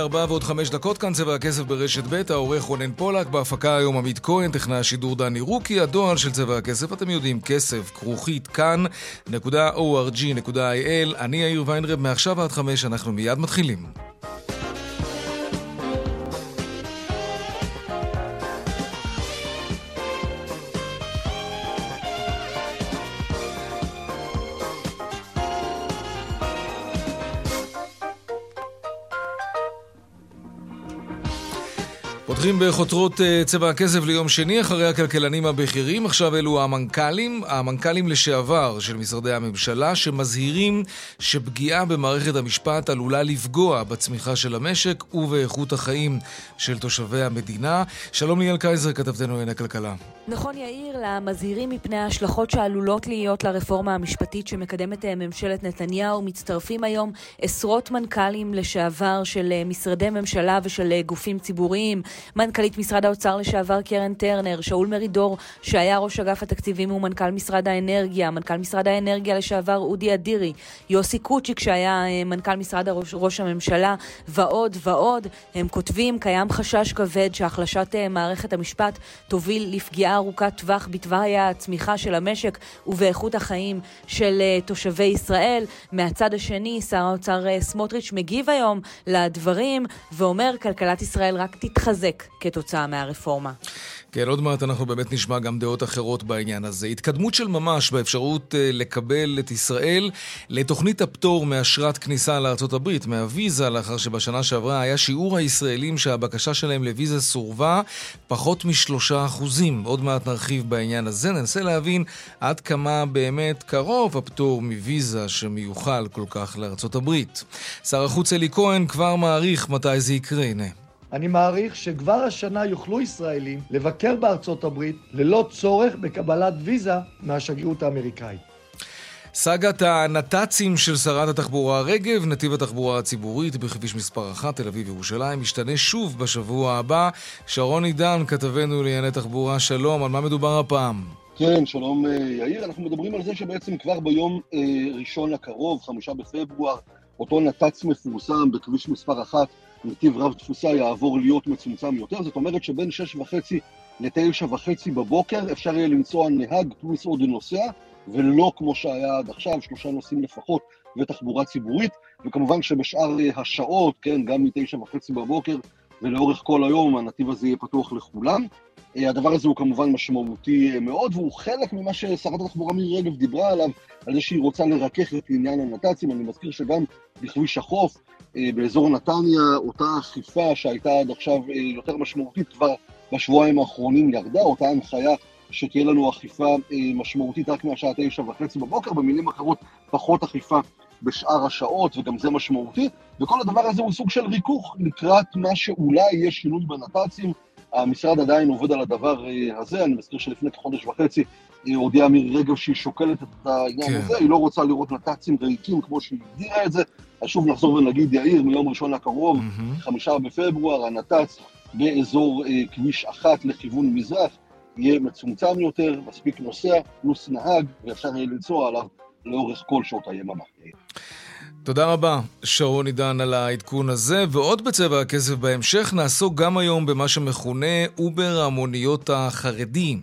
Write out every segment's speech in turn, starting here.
ארבע ועוד חמש דקות כאן צבע הכסף ברשת ב', העורך רונן פולק, בהפקה היום עמית כהן, טכנאי השידור דני רוקי, הדואל של צבע הכסף, אתם יודעים, כסף, כרוכית, כאן.org.il, אני יאיר ויינרב, מעכשיו עד חמש, אנחנו מיד מתחילים. פותחים בחותרות אה, צבע הכסף ליום שני, אחרי הכלכלנים הבכירים. עכשיו אלו המנכ"לים, המנכ"לים לשעבר של משרדי הממשלה, שמזהירים שפגיעה במערכת המשפט עלולה לפגוע בצמיחה של המשק ובאיכות החיים של תושבי המדינה. שלום ליאל קייזר, כתבתנו לענייני כלכלה. נכון יאיר, למזהירים מפני ההשלכות שעלולות להיות לרפורמה המשפטית שמקדמת אה, ממשלת נתניהו, מצטרפים היום עשרות מנכ"לים לשעבר של אה, משרדי ממשלה ושל גופים ציבוריים. מנכ"לית משרד האוצר לשעבר קרן טרנר, שאול מרידור, שהיה ראש אגף התקציבים ומנכ"ל משרד האנרגיה, מנכ"ל משרד האנרגיה לשעבר אודי אדירי, יוסי קוצ'יק, שהיה אה, מנכ"ל משרד הראש, ראש הממשלה, ועוד ועוד. הם כותבים, קיים חשש כבד שהחלשת אה, מערכת המשפט תוביל לפגיעה ארוכת טווח בתוואי הצמיחה של המשק ובאיכות החיים של אה, תושבי ישראל. מהצד השני, שר האוצר סמוטריץ' מגיב היום לדברים ואומר, כלכלת ישראל רק תתחזק. כתוצאה מהרפורמה. כן, עוד מעט אנחנו באמת נשמע גם דעות אחרות בעניין הזה. התקדמות של ממש באפשרות אה, לקבל את ישראל לתוכנית הפטור מאשרת כניסה לארה"ב, מהוויזה, לאחר שבשנה שעברה היה שיעור הישראלים שהבקשה שלהם לוויזה סורבה פחות משלושה אחוזים. עוד מעט נרחיב בעניין הזה, ננסה להבין עד כמה באמת קרוב הפטור מוויזה שמיוחל כל כך לארה"ב. שר החוץ אלי כהן כבר מעריך מתי זה יקרה, הנה. אני מעריך שכבר השנה יוכלו ישראלים לבקר בארצות הברית ללא צורך בקבלת ויזה מהשגרירות האמריקאית. סאגת הנת"צים של שרת התחבורה רגב, נתיב התחבורה הציבורית בכביש מספר 1, תל אביב-ירושלים, משתנה שוב בשבוע הבא. שרון עידן, כתבנו לענייני תחבורה, שלום, על מה מדובר הפעם? כן, שלום אה, יאיר. אנחנו מדברים על זה שבעצם כבר ביום אה, ראשון הקרוב, חמישה בפברואר, אותו נת"צ מפורסם בכביש מספר 1 נתיב רב תפוסה יעבור להיות מצומצם יותר, זאת אומרת שבין שש וחצי לתשע וחצי בבוקר אפשר יהיה למצוא נהג פלוס עוד נוסע, ולא כמו שהיה עד עכשיו, שלושה נוסעים לפחות ותחבורה ציבורית, וכמובן שבשאר השעות, כן, גם מתשע וחצי בבוקר ולאורך כל היום הנתיב הזה יהיה פתוח לכולם. הדבר הזה הוא כמובן משמעותי מאוד, והוא חלק ממה ששרת התחבורה מירי רגב דיברה עליו, על זה שהיא רוצה לרכך את עניין הנת"צים. אני מזכיר שגם בכביש החוף אה, באזור נתניה, אותה אכיפה שהייתה עד עכשיו אה, יותר משמעותית כבר בשבועיים האחרונים ירדה, אותה הנחיה שתהיה לנו אכיפה אה, משמעותית רק מהשעה תשע וחצי בבוקר, במילים אחרות פחות אכיפה בשאר השעות, וגם זה משמעותי, וכל הדבר הזה הוא סוג של ריכוך לקראת מה שאולי יהיה שינוי בנת"צים. המשרד עדיין עובד על הדבר הזה, אני מזכיר שלפני כחודש וחצי הודיעה מירי רגב שהיא שוקלת את העניין כן. הזה, היא לא רוצה לראות נת"צים ריקים כמו שהיא הגדירה את זה, אז שוב נחזור ונגיד, יאיר, מיום ראשון הקרוב, mm-hmm. חמישה בפברואר, הנת"צ באזור אה, כביש אחת לכיוון מזרח, יהיה מצומצם יותר, מספיק נוסע, פלוס נהג, ואפשר יהיה לנסוע עליו לאורך כל שעות היממה. תודה רבה, שרון עידן, על העדכון הזה. ועוד בצבע הכסף בהמשך, נעסוק גם היום במה שמכונה אובר המוניות החרדי.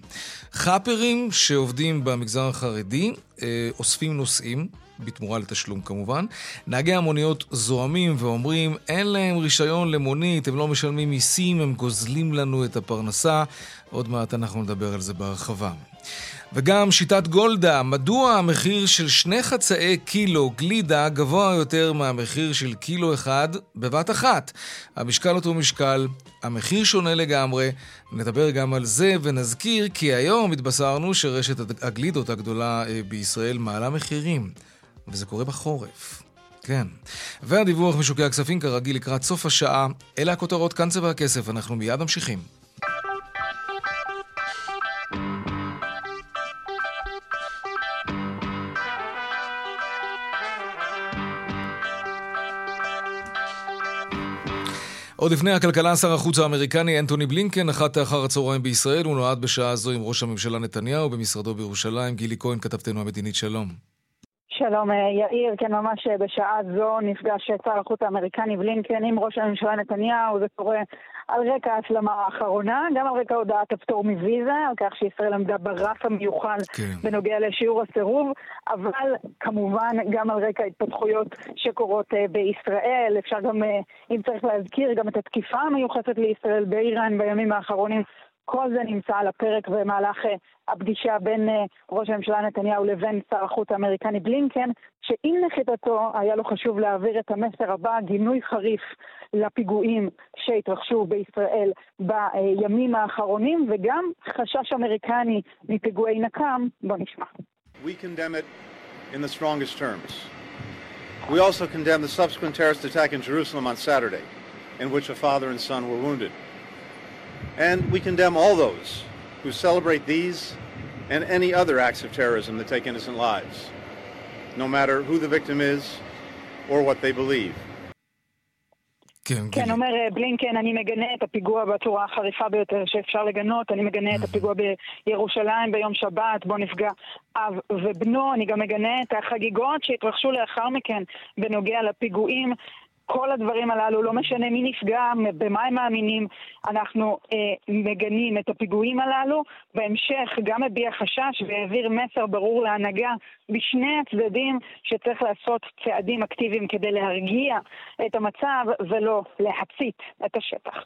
חאפרים שעובדים במגזר החרדי אה, אוספים נוסעים, בתמורה לתשלום כמובן. נהגי המוניות זועמים ואומרים, אין להם רישיון למונית, הם לא משלמים מיסים, הם גוזלים לנו את הפרנסה. עוד מעט אנחנו נדבר על זה בהרחבה. וגם שיטת גולדה, מדוע המחיר של שני חצאי קילו גלידה גבוה יותר מהמחיר של קילו אחד בבת אחת? המשקל אותו משקל, המחיר שונה לגמרי, נדבר גם על זה ונזכיר כי היום התבשרנו שרשת הגלידות הגדולה אה, בישראל מעלה מחירים, וזה קורה בחורף. כן. והדיווח משוקי הכספים כרגיל לקראת סוף השעה. אלה הכותרות כאן צבע הכסף, אנחנו מיד ממשיכים. עוד לפני הכלכלה, שר החוץ האמריקני אנטוני בלינקן אחת אחר הצהריים בישראל, הוא נועד בשעה זו עם ראש הממשלה נתניהו במשרדו בירושלים. גילי כהן, כתבתנו המדינית, שלום. שלום אה, יאיר, כן ממש אה, בשעה זו נפגש שר החוץ האמריקני בלינקן עם ראש הממשלה נתניהו, זה קורה על רקע ההסלמה האחרונה, גם על רקע הודעת הפטור מוויזה, על כך שישראל עמדה ברף המיוחל כן. בנוגע לשיעור הסירוב, אבל כמובן גם על רקע התפתחויות שקורות בישראל, אפשר גם, אם צריך להזכיר, גם את התקיפה המיוחסת לישראל באיראן בימים האחרונים. כל זה נמצא על הפרק במהלך uh, הפגישה בין uh, ראש הממשלה נתניהו לבין שר החוץ האמריקני בלינקן, שעם נחיתתו היה לו חשוב להעביר את המסר הבא, גינוי חריף לפיגועים שהתרחשו בישראל בימים האחרונים, וגם חשש אמריקני מפיגועי נקם. בוא נשמע. We condemn it in the strongest terms. We also condemn the subsequent terrorist attack in Jerusalem on Saturday, in which a father and son were wounded. And we condemn all those who celebrate these and any other acts of terrorism that take innocent lives, no matter who the victim is or what they believe. כן, כן, אומר אה, בלינקן, אני מגנה את הפיגוע בצורה החריפה ביותר שאפשר לגנות, אני מגנה את הפיגוע בירושלים ביום שבת, בו נפגע אב ובנו, אני גם מגנה את החגיגות שהתרחשו לאחר מכן בנוגע לפיגועים כל הדברים הללו, לא משנה מי נפגע, במה הם מאמינים, אנחנו אה, מגנים את הפיגועים הללו. בהמשך גם הביע חשש והעביר מסר ברור להנהגה בשני הצדדים שצריך לעשות צעדים אקטיביים כדי להרגיע את המצב ולא להצית את השטח.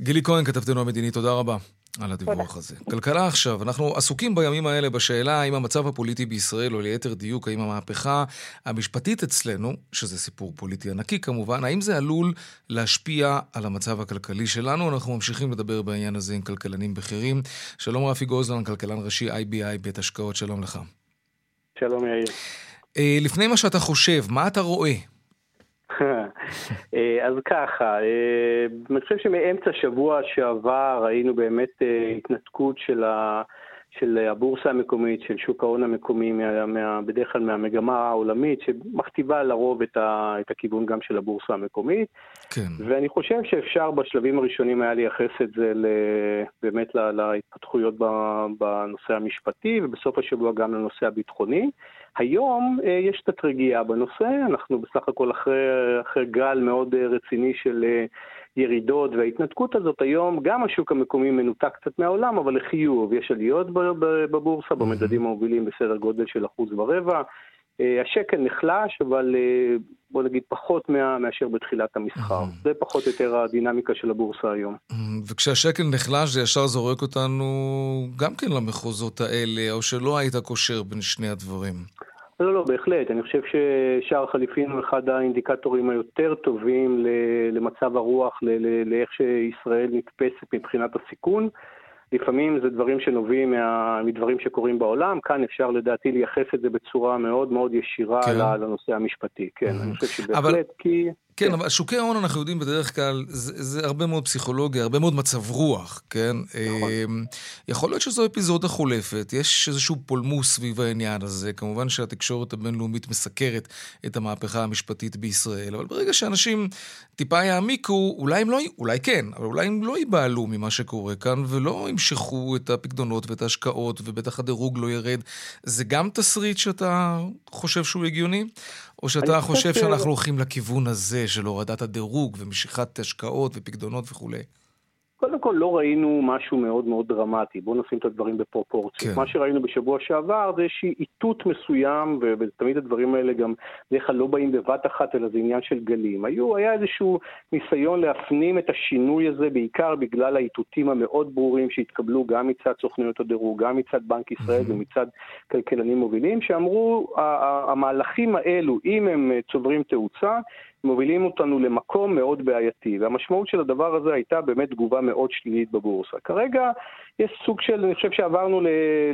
גילי כהן, כתבתנו המדינית, תודה רבה. על הדיווח הזה. כלכלה עכשיו, אנחנו עסוקים בימים האלה בשאלה האם המצב הפוליטי בישראל, או ליתר דיוק, האם המהפכה המשפטית אצלנו, שזה סיפור פוליטי ענקי כמובן, האם זה עלול להשפיע על המצב הכלכלי שלנו? אנחנו ממשיכים לדבר בעניין הזה עם כלכלנים בכירים. שלום רפי גוזלן, כלכלן ראשי IBI בית השקעות, שלום לך. שלום יאיר. אה, לפני מה שאתה חושב, מה אתה רואה? אה, אז ככה, אה, אני חושב שמאמצע שבוע שעבר ראינו באמת אה, התנתקות של, ה, של הבורסה המקומית, של שוק ההון המקומי, מה, מה, בדרך כלל מהמגמה העולמית, שמכתיבה לרוב את, ה, את הכיוון גם של הבורסה המקומית. כן. ואני חושב שאפשר בשלבים הראשונים היה לייחס את זה באמת להתפתחויות בנושא המשפטי, ובסוף השבוע גם לנושא הביטחוני. היום אה, יש קצת רגיעה בנושא, אנחנו בסך הכל אחרי, אחרי גל מאוד אה, רציני של אה, ירידות וההתנתקות הזאת היום, גם השוק המקומי מנותק קצת מהעולם, אבל לחיוב, יש עליות בבורסה, במדדים המובילים בסדר גודל של אחוז ורבע. השקל נחלש, אבל בוא נגיד פחות מה, מאשר בתחילת המסחר. זה פחות או יותר הדינמיקה של הבורסה היום. וכשהשקל נחלש זה ישר זורק אותנו גם כן למחוזות האלה, או שלא היית קושר בין שני הדברים? לא, לא, בהחלט. אני חושב ששער החליפין הוא אחד האינדיקטורים היותר טובים למצב הרוח, לאיך שישראל נתפסת מבחינת הסיכון. לפעמים זה דברים שנובעים מה, מדברים שקורים בעולם, כאן אפשר לדעתי לייחס את זה בצורה מאוד מאוד ישירה כן. לנושא המשפטי. כן, mm-hmm. אני חושב שבהחלט, אבל... כי... כן, כן, אבל שוקי ההון, אנחנו יודעים בדרך כלל, זה, זה הרבה מאוד פסיכולוגיה, הרבה מאוד מצב רוח, כן? נכון. אמ, יכול להיות שזו אפיזודה חולפת, יש איזשהו פולמוס סביב העניין הזה. כמובן שהתקשורת הבינלאומית מסקרת את המהפכה המשפטית בישראל, אבל ברגע שאנשים טיפה יעמיקו, אולי הם לא, אולי כן, אבל אולי הם לא ייבהלו ממה שקורה כאן, ולא ימשכו את הפקדונות ואת ההשקעות, ובטח הדירוג לא ירד. זה גם תסריט שאתה חושב שהוא הגיוני? או שאתה חושב ש... שאנחנו הולכים לכיוון הזה של הורדת הדירוג ומשיכת השקעות ופקדונות וכולי? קודם כל לא ראינו משהו מאוד מאוד דרמטי, בואו נשים את הדברים בפרופורציות. כן. מה שראינו בשבוע שעבר זה איזשהי איתות מסוים, ותמיד הדברים האלה גם בדרך כלל לא באים בבת אחת, אלא זה עניין של גלים. היו, היה איזשהו ניסיון להפנים את השינוי הזה, בעיקר בגלל האיתותים המאוד ברורים שהתקבלו גם מצד סוכנויות הדירוג, גם מצד בנק ישראל mm-hmm. ומצד כלכלנים מובילים, שאמרו, המהלכים האלו, אם הם צוברים תאוצה, מובילים אותנו למקום מאוד בעייתי, והמשמעות של הדבר הזה הייתה באמת תגובה מאוד שלילית בבורסה. כרגע יש סוג של, אני חושב שעברנו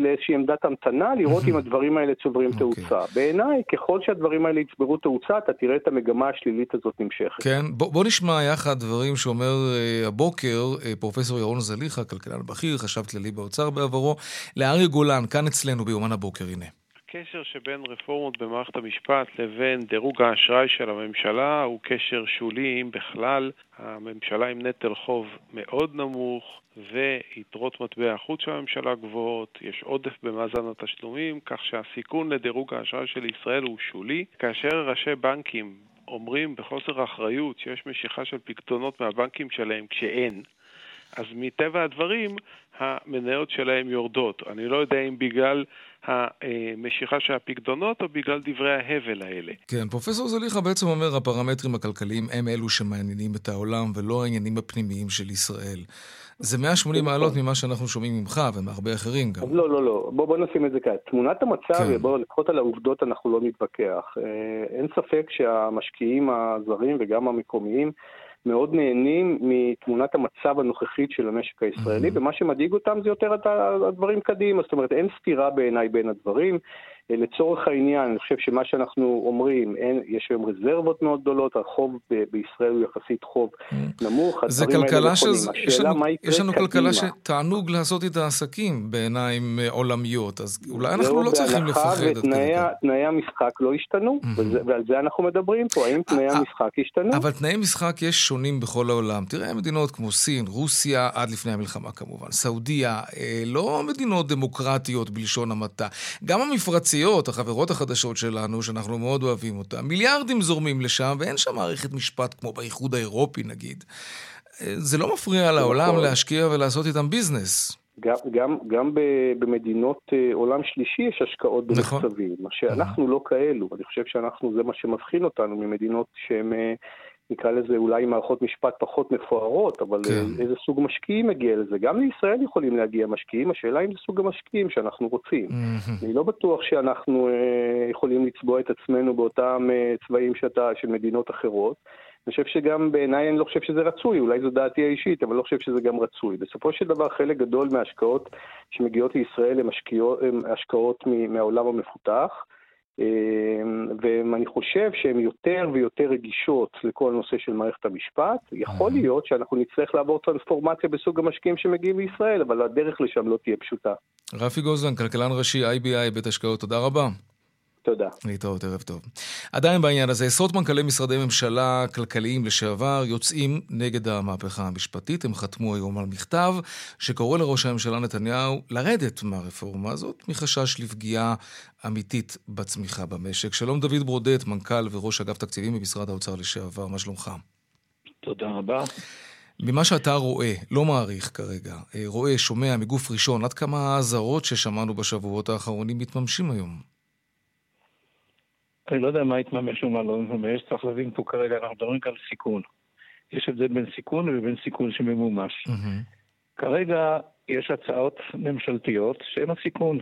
לאיזושהי עמדת המתנה, לראות אם הדברים האלה צוברים okay. אוקיי. תאוצה. בעיניי, ככל שהדברים האלה יצברו תאוצה, אתה תראה את המגמה השלילית הזאת נמשכת. כן, בוא, בוא נשמע יחד דברים שאומר uh, הבוקר uh, פרופסור ירון זליכה, כלכלן בכיר, חשב כללי באוצר בעברו, לאריה גולן, כאן אצלנו ביומן הבוקר, הנה. הקשר שבין רפורמות במערכת המשפט לבין דירוג האשראי של הממשלה הוא קשר שולי, אם בכלל. הממשלה עם נטל חוב מאוד נמוך ויתרות מטבע החוץ של הממשלה גבוהות, יש עודף במאזן התשלומים, כך שהסיכון לדירוג האשראי של ישראל הוא שולי. כאשר ראשי בנקים אומרים בחוסר אחריות שיש משיכה של פקדונות מהבנקים שלהם כשאין, אז מטבע הדברים המניות שלהם יורדות. אני לא יודע אם בגלל המשיכה של הפקדונות או בגלל דברי ההבל האלה. כן, פרופסור זליכה בעצם אומר הפרמטרים הכלכליים הם אלו שמעניינים את העולם ולא העניינים הפנימיים של ישראל. זה 180 מעלות ממה שאנחנו שומעים ממך ומהרבה אחרים גם. לא, לא, לא. בוא, בוא נשים את זה כאן. תמונת המצב, כן. בואו לפחות על העובדות אנחנו לא נתווכח. אה, אין ספק שהמשקיעים הזרים וגם המקומיים מאוד נהנים מתמונת המצב הנוכחית של המשק הישראלי, mm-hmm. ומה שמדאיג אותם זה יותר הדברים קדימה, זאת אומרת אין סתירה בעיניי בין הדברים. אה, לצורך העניין, אני חושב שמה שאנחנו אומרים, אין, יש היום רזרבות מאוד גדולות, החוב ב- בישראל הוא יחסית חוב mm. נמוך, זה כלכלה ש... יש לנו, יש לנו כלכלה שתענוג לעשות איתה עסקים בעיניים אה, עולמיות, אז אולי אנחנו לא צריכים לפחד. ותנאי המשחק לא השתנו, mm-hmm. וזה, ועל זה אנחנו מדברים פה, האם תנאי המשחק השתנו? אבל תנאי משחק יש שונים בכל העולם. תראה מדינות כמו סין, רוסיה, עד לפני המלחמה כמובן, סעודיה, אה, לא מדינות דמוקרטיות בלשון המעטה. גם המפרצים... הארציות, החברות החדשות שלנו, שאנחנו מאוד אוהבים אותן, מיליארדים זורמים לשם, ואין שם מערכת משפט כמו באיחוד האירופי נגיד. זה לא מפריע לעולם נכון. להשקיע ולעשות איתם ביזנס. גם, גם, גם במדינות אה, עולם שלישי יש השקעות נכון. במחצבים, נכון. מה שאנחנו לא כאלו, אני חושב שאנחנו, זה מה שמבחין אותנו ממדינות שהן אה, נקרא לזה אולי מערכות משפט פחות מפוארות, אבל כן. איזה סוג משקיעים מגיע לזה. גם לישראל יכולים להגיע משקיעים, השאלה אם זה סוג המשקיעים שאנחנו רוצים. Mm-hmm. אני לא בטוח שאנחנו אה, יכולים לצבוע את עצמנו באותם אה, צבעים שאתה, של מדינות אחרות. אני חושב שגם בעיניי אני לא חושב שזה רצוי, אולי זו דעתי האישית, אבל לא חושב שזה גם רצוי. בסופו של דבר חלק גדול מההשקעות שמגיעות לישראל הן השקעות מהעולם המפותח. ואני חושב שהן יותר ויותר רגישות לכל נושא של מערכת המשפט. יכול להיות שאנחנו נצטרך לעבור טרנספורמציה בסוג המשקיעים שמגיעים לישראל, אבל הדרך לשם לא תהיה פשוטה. רפי גוזלן, כלכלן ראשי IBI, בית השקעות, תודה רבה. תודה. להתראות, ערב טוב. עדיין בעניין הזה, עשרות מנכ"לי משרדי ממשלה כלכליים לשעבר יוצאים נגד המהפכה המשפטית. הם חתמו היום על מכתב שקורא לראש הממשלה נתניהו לרדת מהרפורמה הזאת, מחשש לפגיעה אמיתית בצמיחה במשק. שלום דוד ברודט, מנכ"ל וראש אגף תקציבים במשרד האוצר לשעבר, מה שלומך? תודה רבה. ממה שאתה רואה, לא מעריך כרגע, אה, רואה, שומע מגוף ראשון, עד כמה האזהרות ששמענו בשבועות האחרונים מתממשים היום? אני לא יודע מה יתממש ומה לא יתממש, צריך להבין פה כרגע, אנחנו מדברים כאן על סיכון. יש הבדל בין סיכון ובין סיכון שממומש. Mm-hmm. כרגע יש הצעות ממשלתיות שהן הסיכון.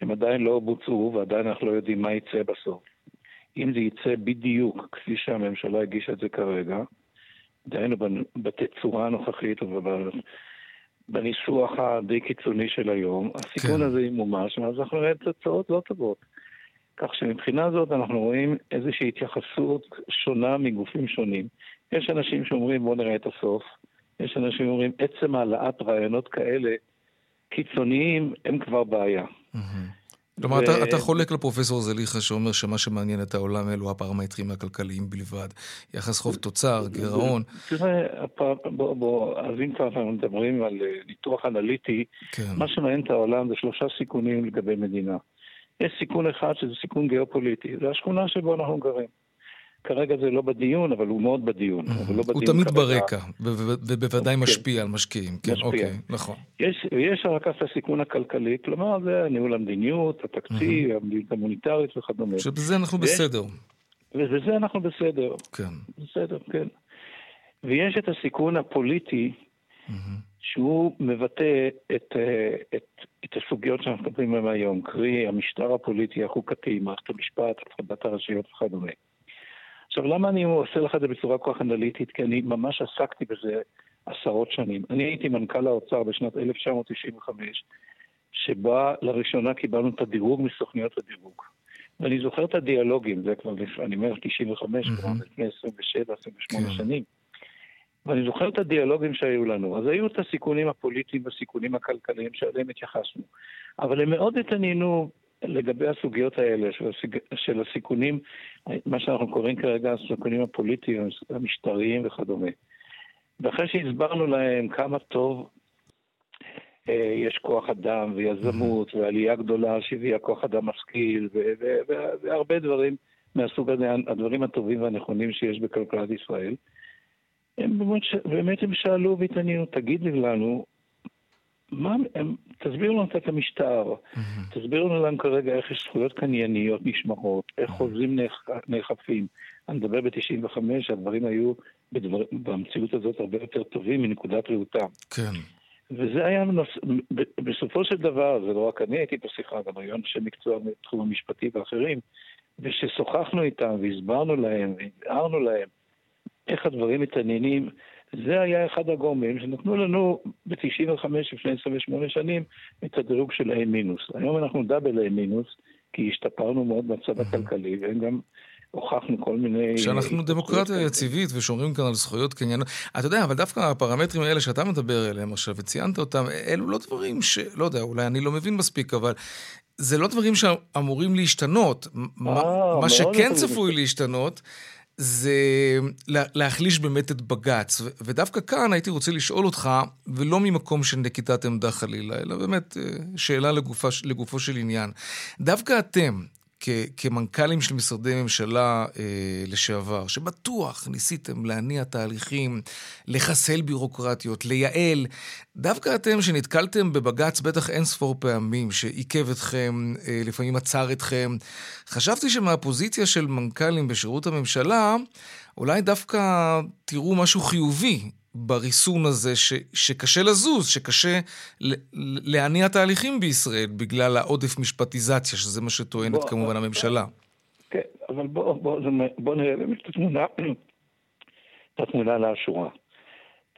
הן עדיין לא בוצעו ועדיין אנחנו לא יודעים מה יצא בסוף. אם זה יצא בדיוק כפי שהממשלה הגישה את זה כרגע, דהיינו בתצורה הנוכחית ובניסוח הדי קיצוני של היום, הסיכון כן. הזה ימומש, ואז אנחנו נראה תוצאות לא טובות. כך שמבחינה זאת אנחנו רואים איזושהי התייחסות שונה מגופים שונים. יש אנשים שאומרים בואו נראה את הסוף, יש אנשים שאומרים עצם העלאת רעיונות כאלה קיצוניים הם כבר בעיה. כלומר, ו... אתה, אתה חולק לפרופסור זליכה שאומר שמה שמעניין את העולם אלו הפרמטרים הכלכליים בלבד. יחס חוב תוצר, גירעון. תראה, בוא, בוא, אז אם כבר אנחנו מדברים על אה, ניתוח אנליטי, כן. מה שמעניין את העולם זה שלושה סיכונים לגבי מדינה. יש סיכון אחד שזה סיכון גיאופוליטי, זה השכונה שבו אנחנו גרים. כרגע זה לא בדיון, אבל הוא מאוד בדיון. Mm-hmm. לא הוא תמיד. ברקע, ובוודאי כן. משפיע על משקיעים. כן, משפיע. אוקיי, נכון. יש, רק את הסיכון הכלכלי, כלומר זה ניהול המדיניות, התקציב, mm-hmm. המדיניות המוניטרית וכדומה. שבזה אנחנו בסדר. ובזה אנחנו בסדר. כן. בסדר, כן. ויש את הסיכון הפוליטי, mm-hmm. שהוא מבטא את, אה, את, את הסוגיות שאנחנו מדברים עליהן היום, קרי המשטר הפוליטי, החוקתי, מערכת המשפט, הפרדת הרשויות וכדומה. עכשיו, למה אני עושה לך את זה בצורה כל כך אנליטית? כי אני ממש עסקתי בזה עשרות שנים. אני הייתי מנכ"ל האוצר בשנת 1995, שבה לראשונה קיבלנו את הדירוג מסוכניות הדירוג. ואני זוכר את הדיאלוגים, זה כבר, אני אומר 95, כבר לפני 27, 28 כן. שנים. ואני זוכר את הדיאלוגים שהיו לנו. אז היו את הסיכונים הפוליטיים והסיכונים הכלכליים שעליהם התייחסנו. אבל הם מאוד התעניינו לגבי הסוגיות האלה של, הסיג... של הסיכונים, מה שאנחנו קוראים כרגע הסיכונים הפוליטיים, המשטריים וכדומה. ואחרי שהסברנו להם כמה טוב אה, יש כוח אדם ויזמות ועלייה גדולה שהביאה כוח אדם משכיל והרבה דברים מהסוג הזה, הדברים הטובים והנכונים שיש בכלכלת ישראל, הם באמת, באמת הם שאלו והתעניינו, תגיד לנו, מה, הם, תסבירו לנו את המשטר, mm-hmm. תסבירו לנו כרגע איך יש זכויות קנייניות נשמרות, איך mm-hmm. חוזים נאכפים. אני מדבר ב-95, הדברים היו בדבר, במציאות הזאת הרבה יותר טובים מנקודת ראותם. כן. וזה היה נוס... בסופו של דבר, זה לא רק אני הייתי בשיחה, גם היו אנשי מקצוע בתחום המשפטי ואחרים, וששוחחנו איתם והסברנו להם והבהרנו להם איך הדברים מתעניינים, זה היה אחד הגורמים שנתנו לנו ב-95, לפני 28 שנים, את הדירוג של A מינוס. היום אנחנו דאבל A מינוס, כי השתפרנו מאוד בצד הכלכלי, והם גם הוכחנו כל מיני... שאנחנו דמוקרטיה יציבית ושומרים כאן על זכויות קניין. אתה יודע, אבל דווקא הפרמטרים האלה שאתה מדבר עליהם עכשיו וציינת אותם, אלו לא דברים ש... לא יודע, אולי אני לא מבין מספיק, אבל זה לא דברים שאמורים להשתנות. אה, מה שכן צפוי להשתנות, זה להחליש באמת את בג"ץ. ודווקא כאן הייתי רוצה לשאול אותך, ולא ממקום של נקיטת עמדה חלילה, אלא באמת אה, שאלה לגופה, לגופו של עניין. דווקא אתם, כמנכ"לים של משרדי ממשלה אה, לשעבר, שבטוח ניסיתם להניע תהליכים, לחסל בירוקרטיות, לייעל, דווקא אתם שנתקלתם בבג"ץ בטח אין ספור פעמים, שעיכב אתכם, אה, לפעמים עצר אתכם, חשבתי שמהפוזיציה של מנכ"לים בשירות הממשלה, אולי דווקא תראו משהו חיובי בריסון הזה, ש, שקשה לזוז, שקשה להניע תהליכים בישראל בגלל העודף משפטיזציה, שזה מה שטוענת בוא, כמובן הממשלה. כן, אבל בואו בוא, בוא נראה באמת את התמונה, את התמונה לאשורה.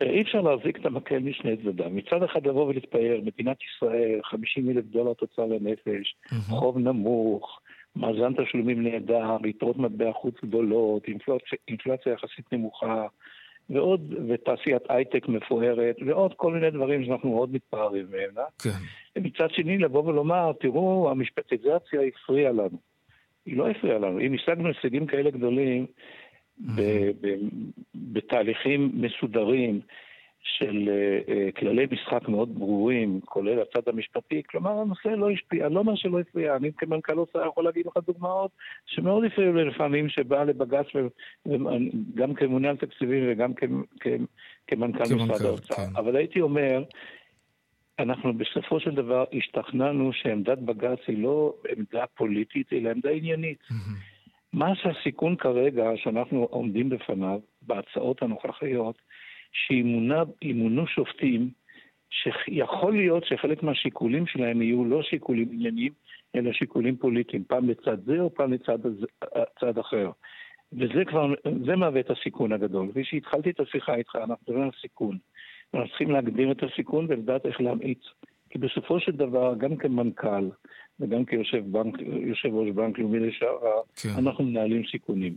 אי אפשר להחזיק את המקל משני צדדיו. מצד אחד לבוא ולהתפאר, מדינת ישראל, 50 אלף דולר תוצר לנפש, mm-hmm. חוב נמוך, מאזן תשלומים נהדר, יתרות מטבע חוץ גדולות, אינפלציה, אינפלציה יחסית נמוכה, ועוד, ותעשיית הייטק מפוארת, ועוד כל מיני דברים שאנחנו מאוד מתפארים מהם. אה? כן. ומצד שני, לבוא ולומר, תראו, המשפטיזציה הפריעה לנו. היא לא הפריעה לנו. אם השגנו הישגים כאלה גדולים בתהליכים מסודרים, של uh, כללי משחק מאוד ברורים, כולל הצד המשפטי, כלומר הנושא לא השפיע, אני לא אומר שלא הפריע, אני כמנכ"ל אוצר יכול להגיד לך דוגמאות שמאוד הפריעו לי לפעמים, שבא לבג"ץ גם כממונה על תקציבים וגם כמנכ"ל משרד האוצר. כן. אבל הייתי אומר, אנחנו בסופו של דבר השתכנענו שעמדת בג"ץ היא לא עמדה פוליטית, אלא עמדה עניינית. מה שהסיכון כרגע שאנחנו עומדים בפניו, בהצעות הנוכחיות, שימונו שופטים שיכול להיות שחלק מהשיקולים שלהם יהיו לא שיקולים ענייניים, אלא שיקולים פוליטיים, פעם לצד זה או פעם לצד צד אחר. וזה כבר, זה מהווה את הסיכון הגדול. כפי שהתחלתי את השיחה איתך, אנחנו מדברים על סיכון. אנחנו צריכים להקדים את הסיכון ולדעת איך להמעיט. כי בסופו של דבר, גם כמנכ"ל וגם כיושב בנק, ראש בנק לאומי לשעבר, כן. אנחנו מנהלים סיכונים.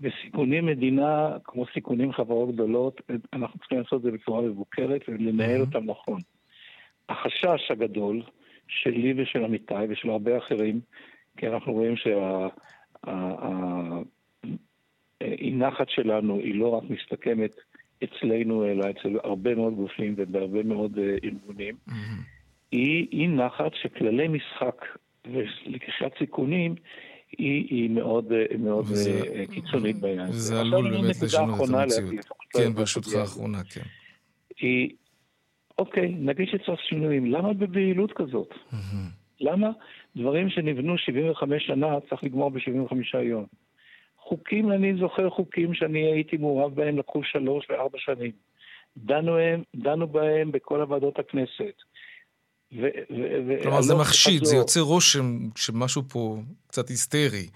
וסיכונים מדינה, כמו סיכונים חברות גדולות, אנחנו צריכים לעשות את זה בצורה מבוקרת ולנהל אותם נכון. החשש הגדול שלי ושל עמיתי ושל הרבה אחרים, כי אנחנו רואים שהאי נחת שלנו היא לא רק מסתכמת אצלנו, אלא אצל הרבה מאוד גופים ובהרבה מאוד אה, ארגונים, היא אי נחת שכללי משחק ולקיחת סיכונים היא, היא מאוד, מאוד וזה, קיצונית בעניין הזה. וזה עלול באמת לשנות את המציאות. כן, ברשותך האחרונה, כן. היא, אוקיי, נגיד שצריך שינויים, למה בבהילות כזאת? למה דברים שנבנו 75 שנה צריך לגמור ב-75 יום? חוקים, אני זוכר חוקים שאני הייתי מעורב בהם, לקחו שלוש וארבע שנים. דנו, הם, דנו בהם בכל הוועדות הכנסת. ו- ו- כלומר, זה מחשיד, זה יוצר רושם שמשהו פה קצת היסטרי,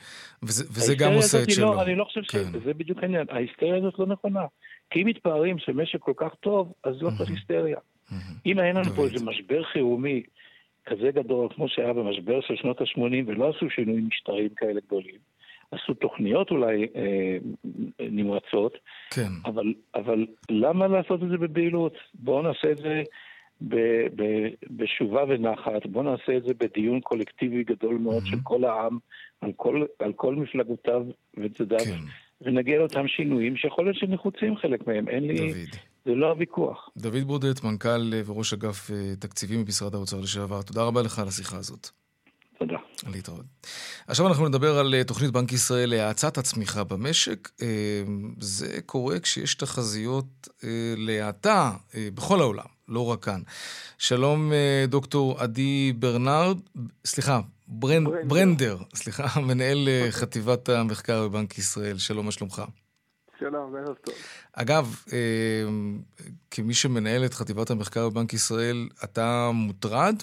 וזה, וזה גם עושה את לא- שלו. לא, אני לא חושב כן. שזה בדיוק העניין. ההיסטריה הזאת לא נכונה. כי אם מתפארים שמשק כל כך טוב, אז לא צריך היסטריה. אם היה לנו פה איזה משבר חירומי כזה גדול, כמו שהיה במשבר של שנות ה-80, ולא עשו שינויים משטריים כאלה גדולים, עשו תוכניות אולי אה, נמרצות, כן. אבל, אבל למה לעשות את זה בבהילות? בואו נעשה את זה ב, ב, בשובה ונחת, בואו נעשה את זה בדיון קולקטיבי גדול מאוד mm-hmm. של כל העם, על כל, על כל מפלגותיו וצדדיו, כן. ונגיע לאותם שינויים שיכול להיות שנחוצים חלק מהם. אין לי... דוד. זה לא הוויכוח. דוד ברודט, מנכ"ל וראש אגף אה, תקציבים במשרד האוצר לשעבר, תודה רבה לך על השיחה הזאת. להתראות. עכשיו אנחנו נדבר על אה, תוכנית בנק ישראל להאצת הצמיחה במשק. אה, זה קורה כשיש תחזיות להאטה בכל העולם, לא רק כאן. שלום דוקטור עדי ברנרד, סליחה, ברנ, ברנדר. ברנדר, סליחה, מנהל חטיבת המחקר בבנק ישראל. שלום, מה שלומך? שלום, ערב טוב. אגב, כמי שמנהל את חטיבת המחקר בבנק ישראל, אתה מוטרד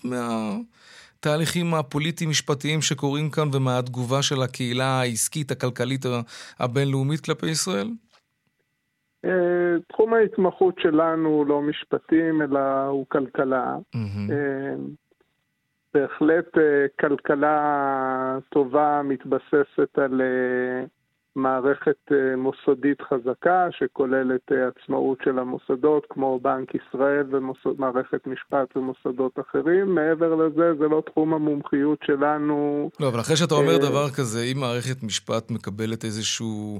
מהתהליכים הפוליטיים-משפטיים שקורים כאן ומהתגובה של הקהילה העסקית, הכלכלית הבינלאומית כלפי ישראל? תחום ההתמחות שלנו הוא לא משפטים, אלא הוא כלכלה. בהחלט כלכלה טובה מתבססת על מערכת מוסדית חזקה שכוללת עצמאות של המוסדות כמו בנק ישראל ומערכת משפט ומוסדות אחרים. מעבר לזה, זה לא תחום המומחיות שלנו. לא, אבל אחרי שאתה אומר דבר כזה, אם מערכת משפט מקבלת איזשהו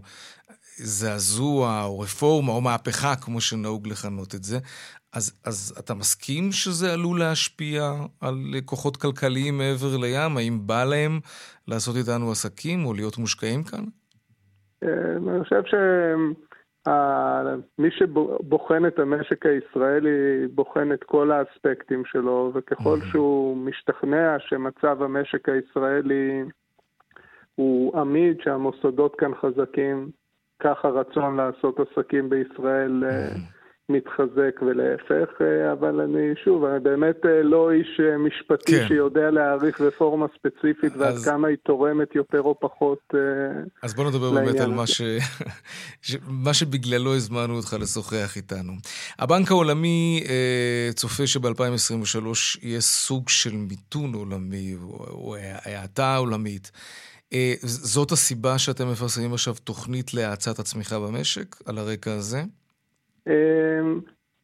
זעזוע או רפורמה או מהפכה, כמו שנהוג לכנות את זה, אז, אז אתה מסכים שזה עלול להשפיע על כוחות כלכליים מעבר לים? האם בא להם לעשות איתנו עסקים או להיות מושקעים כאן? אני חושב שמי שבוחן את המשק הישראלי בוחן את כל האספקטים שלו, וככל שהוא משתכנע שמצב המשק הישראלי הוא עמיד, שהמוסדות כאן חזקים, כך הרצון לעשות עסקים בישראל מתחזק ולהפך, אבל אני, שוב, אני באמת לא איש משפטי כן. שיודע להעריך רפורמה ספציפית אז... ועד כמה היא תורמת יותר או פחות אז בוא נדבר באמת על מה, ש... מה שבגללו הזמנו אותך לשוחח איתנו. הבנק העולמי צופה שב-2023 יהיה סוג של מיתון עולמי, או האטה עולמית. זאת הסיבה שאתם מפרסמים עכשיו תוכנית להאצת הצמיחה במשק, על הרקע הזה?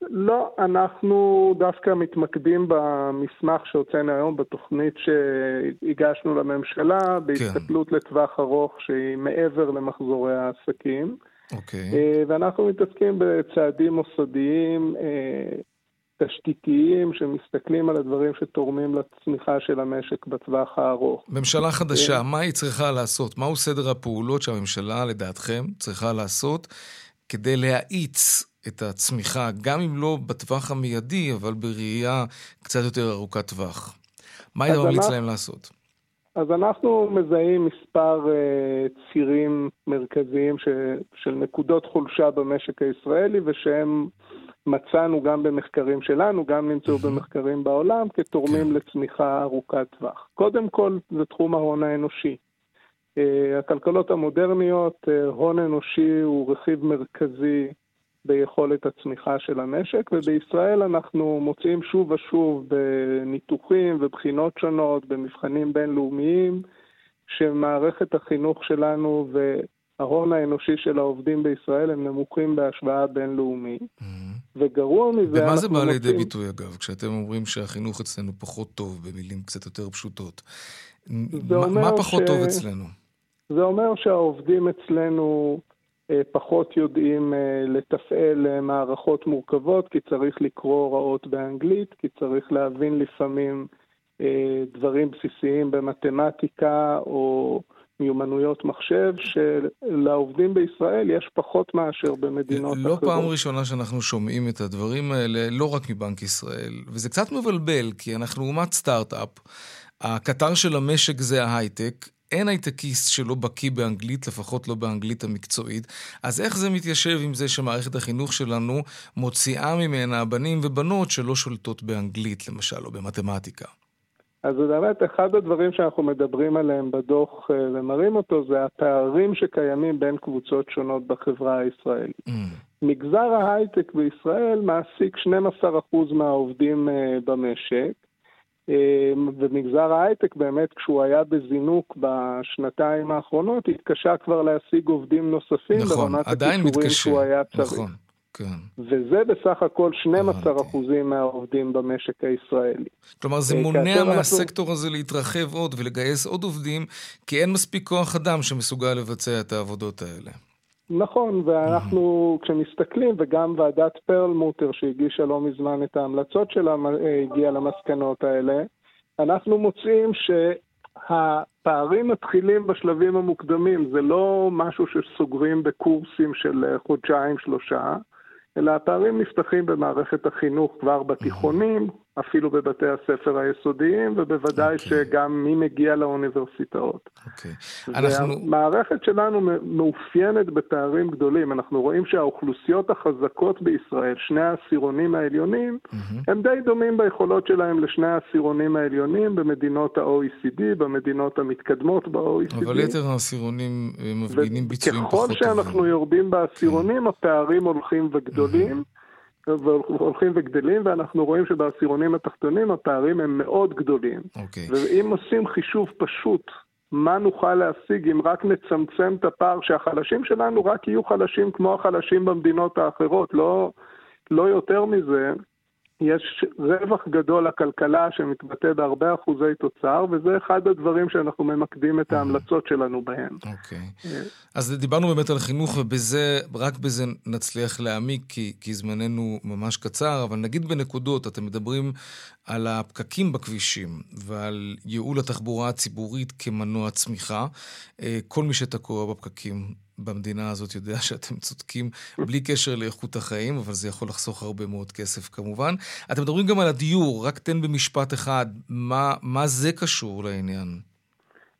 לא, אנחנו דווקא מתמקדים במסמך שהוצאנו היום, בתוכנית שהגשנו לממשלה, בהסתכלות כן. לטווח ארוך שהיא מעבר למחזורי העסקים. אוקיי. ואנחנו מתעסקים בצעדים מוסדיים, תשתיתיים, שמסתכלים על הדברים שתורמים לצמיחה של המשק בטווח הארוך. ממשלה חדשה, מה היא צריכה לעשות? מהו סדר הפעולות שהממשלה, לדעתכם, צריכה לעשות כדי להאיץ את הצמיחה, גם אם לא בטווח המיידי, אבל בראייה קצת יותר ארוכת טווח. מה היית ממליץ להם לעשות? אז אנחנו מזהים מספר uh, צירים מרכזיים ש, של נקודות חולשה במשק הישראלי, ושהם מצאנו גם במחקרים שלנו, גם נמצאו במחקרים בעולם, כתורמים כן. לצמיחה ארוכת טווח. קודם כל, זה תחום ההון האנושי. Uh, הכלכלות המודרניות, uh, הון אנושי הוא רכיב מרכזי ביכולת הצמיחה של המשק, ובישראל אנחנו מוצאים שוב ושוב בניתוחים ובחינות שונות, במבחנים בינלאומיים, שמערכת החינוך שלנו וההון האנושי של העובדים בישראל הם נמוכים בהשוואה בינלאומית. Mm-hmm. וגרוע מזה אנחנו ומה זה בא לידי מוצאים... ביטוי אגב, כשאתם אומרים שהחינוך אצלנו פחות טוב, במילים קצת יותר פשוטות? מה, מה פחות ש... טוב אצלנו? זה אומר שהעובדים אצלנו פחות יודעים לתפעל מערכות מורכבות, כי צריך לקרוא הוראות באנגלית, כי צריך להבין לפעמים דברים בסיסיים במתמטיקה או מיומנויות מחשב, שלעובדים בישראל יש פחות מאשר במדינות לא אחרות. לא פעם ראשונה שאנחנו שומעים את הדברים האלה, לא רק מבנק ישראל, וזה קצת מבלבל, כי אנחנו אומת סטארט-אפ. הקטר של המשק זה ההייטק, אין הייטקיסט שלא בקיא באנגלית, לפחות לא באנגלית המקצועית. אז איך זה מתיישב עם זה שמערכת החינוך שלנו מוציאה ממנה בנים ובנות שלא שולטות באנגלית, למשל, או במתמטיקה? אז באמת אחד הדברים שאנחנו מדברים עליהם בדוח אה, ומראים אותו, זה הפערים שקיימים בין קבוצות שונות בחברה הישראלית. Mm. מגזר ההייטק בישראל מעסיק 12% מהעובדים אה, במשק, ומגזר ההייטק באמת, כשהוא היה בזינוק בשנתיים האחרונות, התקשה כבר להשיג עובדים נוספים נכון, ברמת הכישורים שהוא היה צריך. נכון, כן. וזה בסך הכל 12 אחוזים מהעובדים במשק הישראלי. כלומר, זה אה, מונע מהסקטור. הזה להתרחב עוד ולגייס עוד עובדים, כי אין מספיק כוח אדם שמסוגל לבצע את העבודות האלה. נכון, ואנחנו, כשמסתכלים, וגם ועדת פרלמוטר שהגישה לא מזמן את ההמלצות שלה, אה, הגיעה למסקנות האלה, אנחנו מוצאים שהפערים מתחילים בשלבים המוקדמים, זה לא משהו שסוגרים בקורסים של אה, חודשיים-שלושה, אלא הפערים נפתחים במערכת החינוך כבר בתיכונים, אפילו בבתי הספר היסודיים, ובוודאי okay. אוקיי. שגם מי מגיע לאוניברסיטאות. אוקיי. Okay. אנחנו... והמערכת שלנו מאופיינת בפערים גדולים. אנחנו רואים שהאוכלוסיות החזקות בישראל, שני העשירונים העליונים, mm-hmm. הם די דומים ביכולות שלהם לשני העשירונים העליונים במדינות ה-OECD, במדינות המתקדמות ב-OECD. אבל יתר העשירונים אה, מפגינים ביצועים פחות טובים. ככל שאנחנו יורדים בעשירונים, okay. הפערים הולכים וגדולים. Mm-hmm. והולכים וגדלים, ואנחנו רואים שבעשירונים התחתונים הפערים הם מאוד גדולים. Okay. אוקיי. ואם עושים חישוב פשוט, מה נוכל להשיג אם רק נצמצם את הפער, שהחלשים שלנו רק יהיו חלשים כמו החלשים במדינות האחרות, לא, לא יותר מזה, יש רווח גדול לכלכלה שמתבטא בהרבה אחוזי תוצר, וזה אחד הדברים שאנחנו ממקדים את ההמלצות שלנו בהם. אוקיי. Okay. אה. אז דיברנו באמת על חינוך, ובזה, רק בזה נצליח להעמיק, כי, כי זמננו ממש קצר, אבל נגיד בנקודות, אתם מדברים על הפקקים בכבישים ועל ייעול התחבורה הציבורית כמנוע צמיחה. אה, כל מי שתקוע בפקקים במדינה הזאת יודע שאתם צודקים בלי קשר לאיכות החיים, אבל זה יכול לחסוך הרבה מאוד כסף כמובן. אתם מדברים גם על הדיור, רק תן במשפט אחד, מה, מה זה קשור לעניין?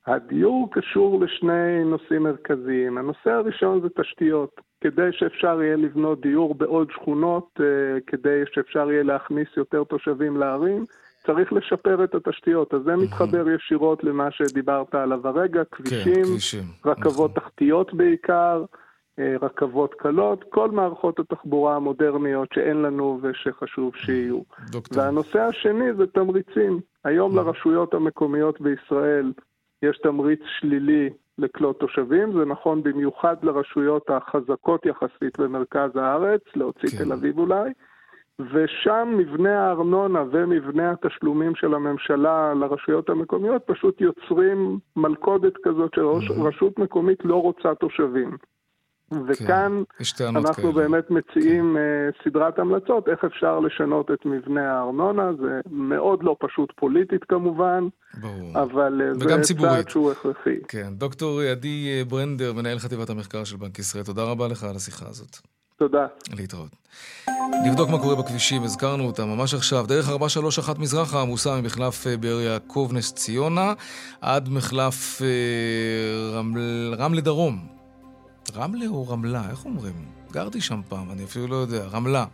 הדיור קשור לשני נושאים מרכזיים. הנושא הראשון זה תשתיות. כדי שאפשר יהיה לבנות דיור בעוד שכונות, אה, כדי שאפשר יהיה להכניס יותר תושבים לערים, צריך לשפר את התשתיות, אז זה מתחבר ישירות למה שדיברת עליו הרגע, כן, כבישים, רכבות נכון. תחתיות בעיקר, אה, רכבות קלות, כל מערכות התחבורה המודרניות שאין לנו ושחשוב שיהיו. דוקטור. והנושא השני זה תמריצים. היום לרשויות המקומיות בישראל יש תמריץ שלילי לקלוט תושבים, זה נכון במיוחד לרשויות החזקות יחסית במרכז הארץ, להוציא כן. תל אביב אולי. ושם מבנה הארנונה ומבנה התשלומים של הממשלה לרשויות המקומיות פשוט יוצרים מלכודת כזאת שרשות מקומית לא רוצה תושבים. וכאן כן, אנחנו כאלה. באמת מציעים כן. סדרת המלצות איך אפשר לשנות את מבנה הארנונה, זה מאוד לא פשוט פוליטית כמובן, ברור. אבל uh, זה ציבורית. צעד שהוא הכרחי. כן, דוקטור עדי ברנדר, מנהל חטיבת המחקר של בנק ישראל, תודה רבה לך על השיחה הזאת. תודה. להתראות. נבדוק מה קורה בכבישים, הזכרנו אותם ממש עכשיו. דרך 431 מזרחה עמוסה ממחלף אה, באר יעקב נס ציונה עד מחלף אה, רמל, רמלה דרום. רמלה או רמלה? איך אומרים? גרתי שם פעם, אני אפילו לא יודע. רמלה.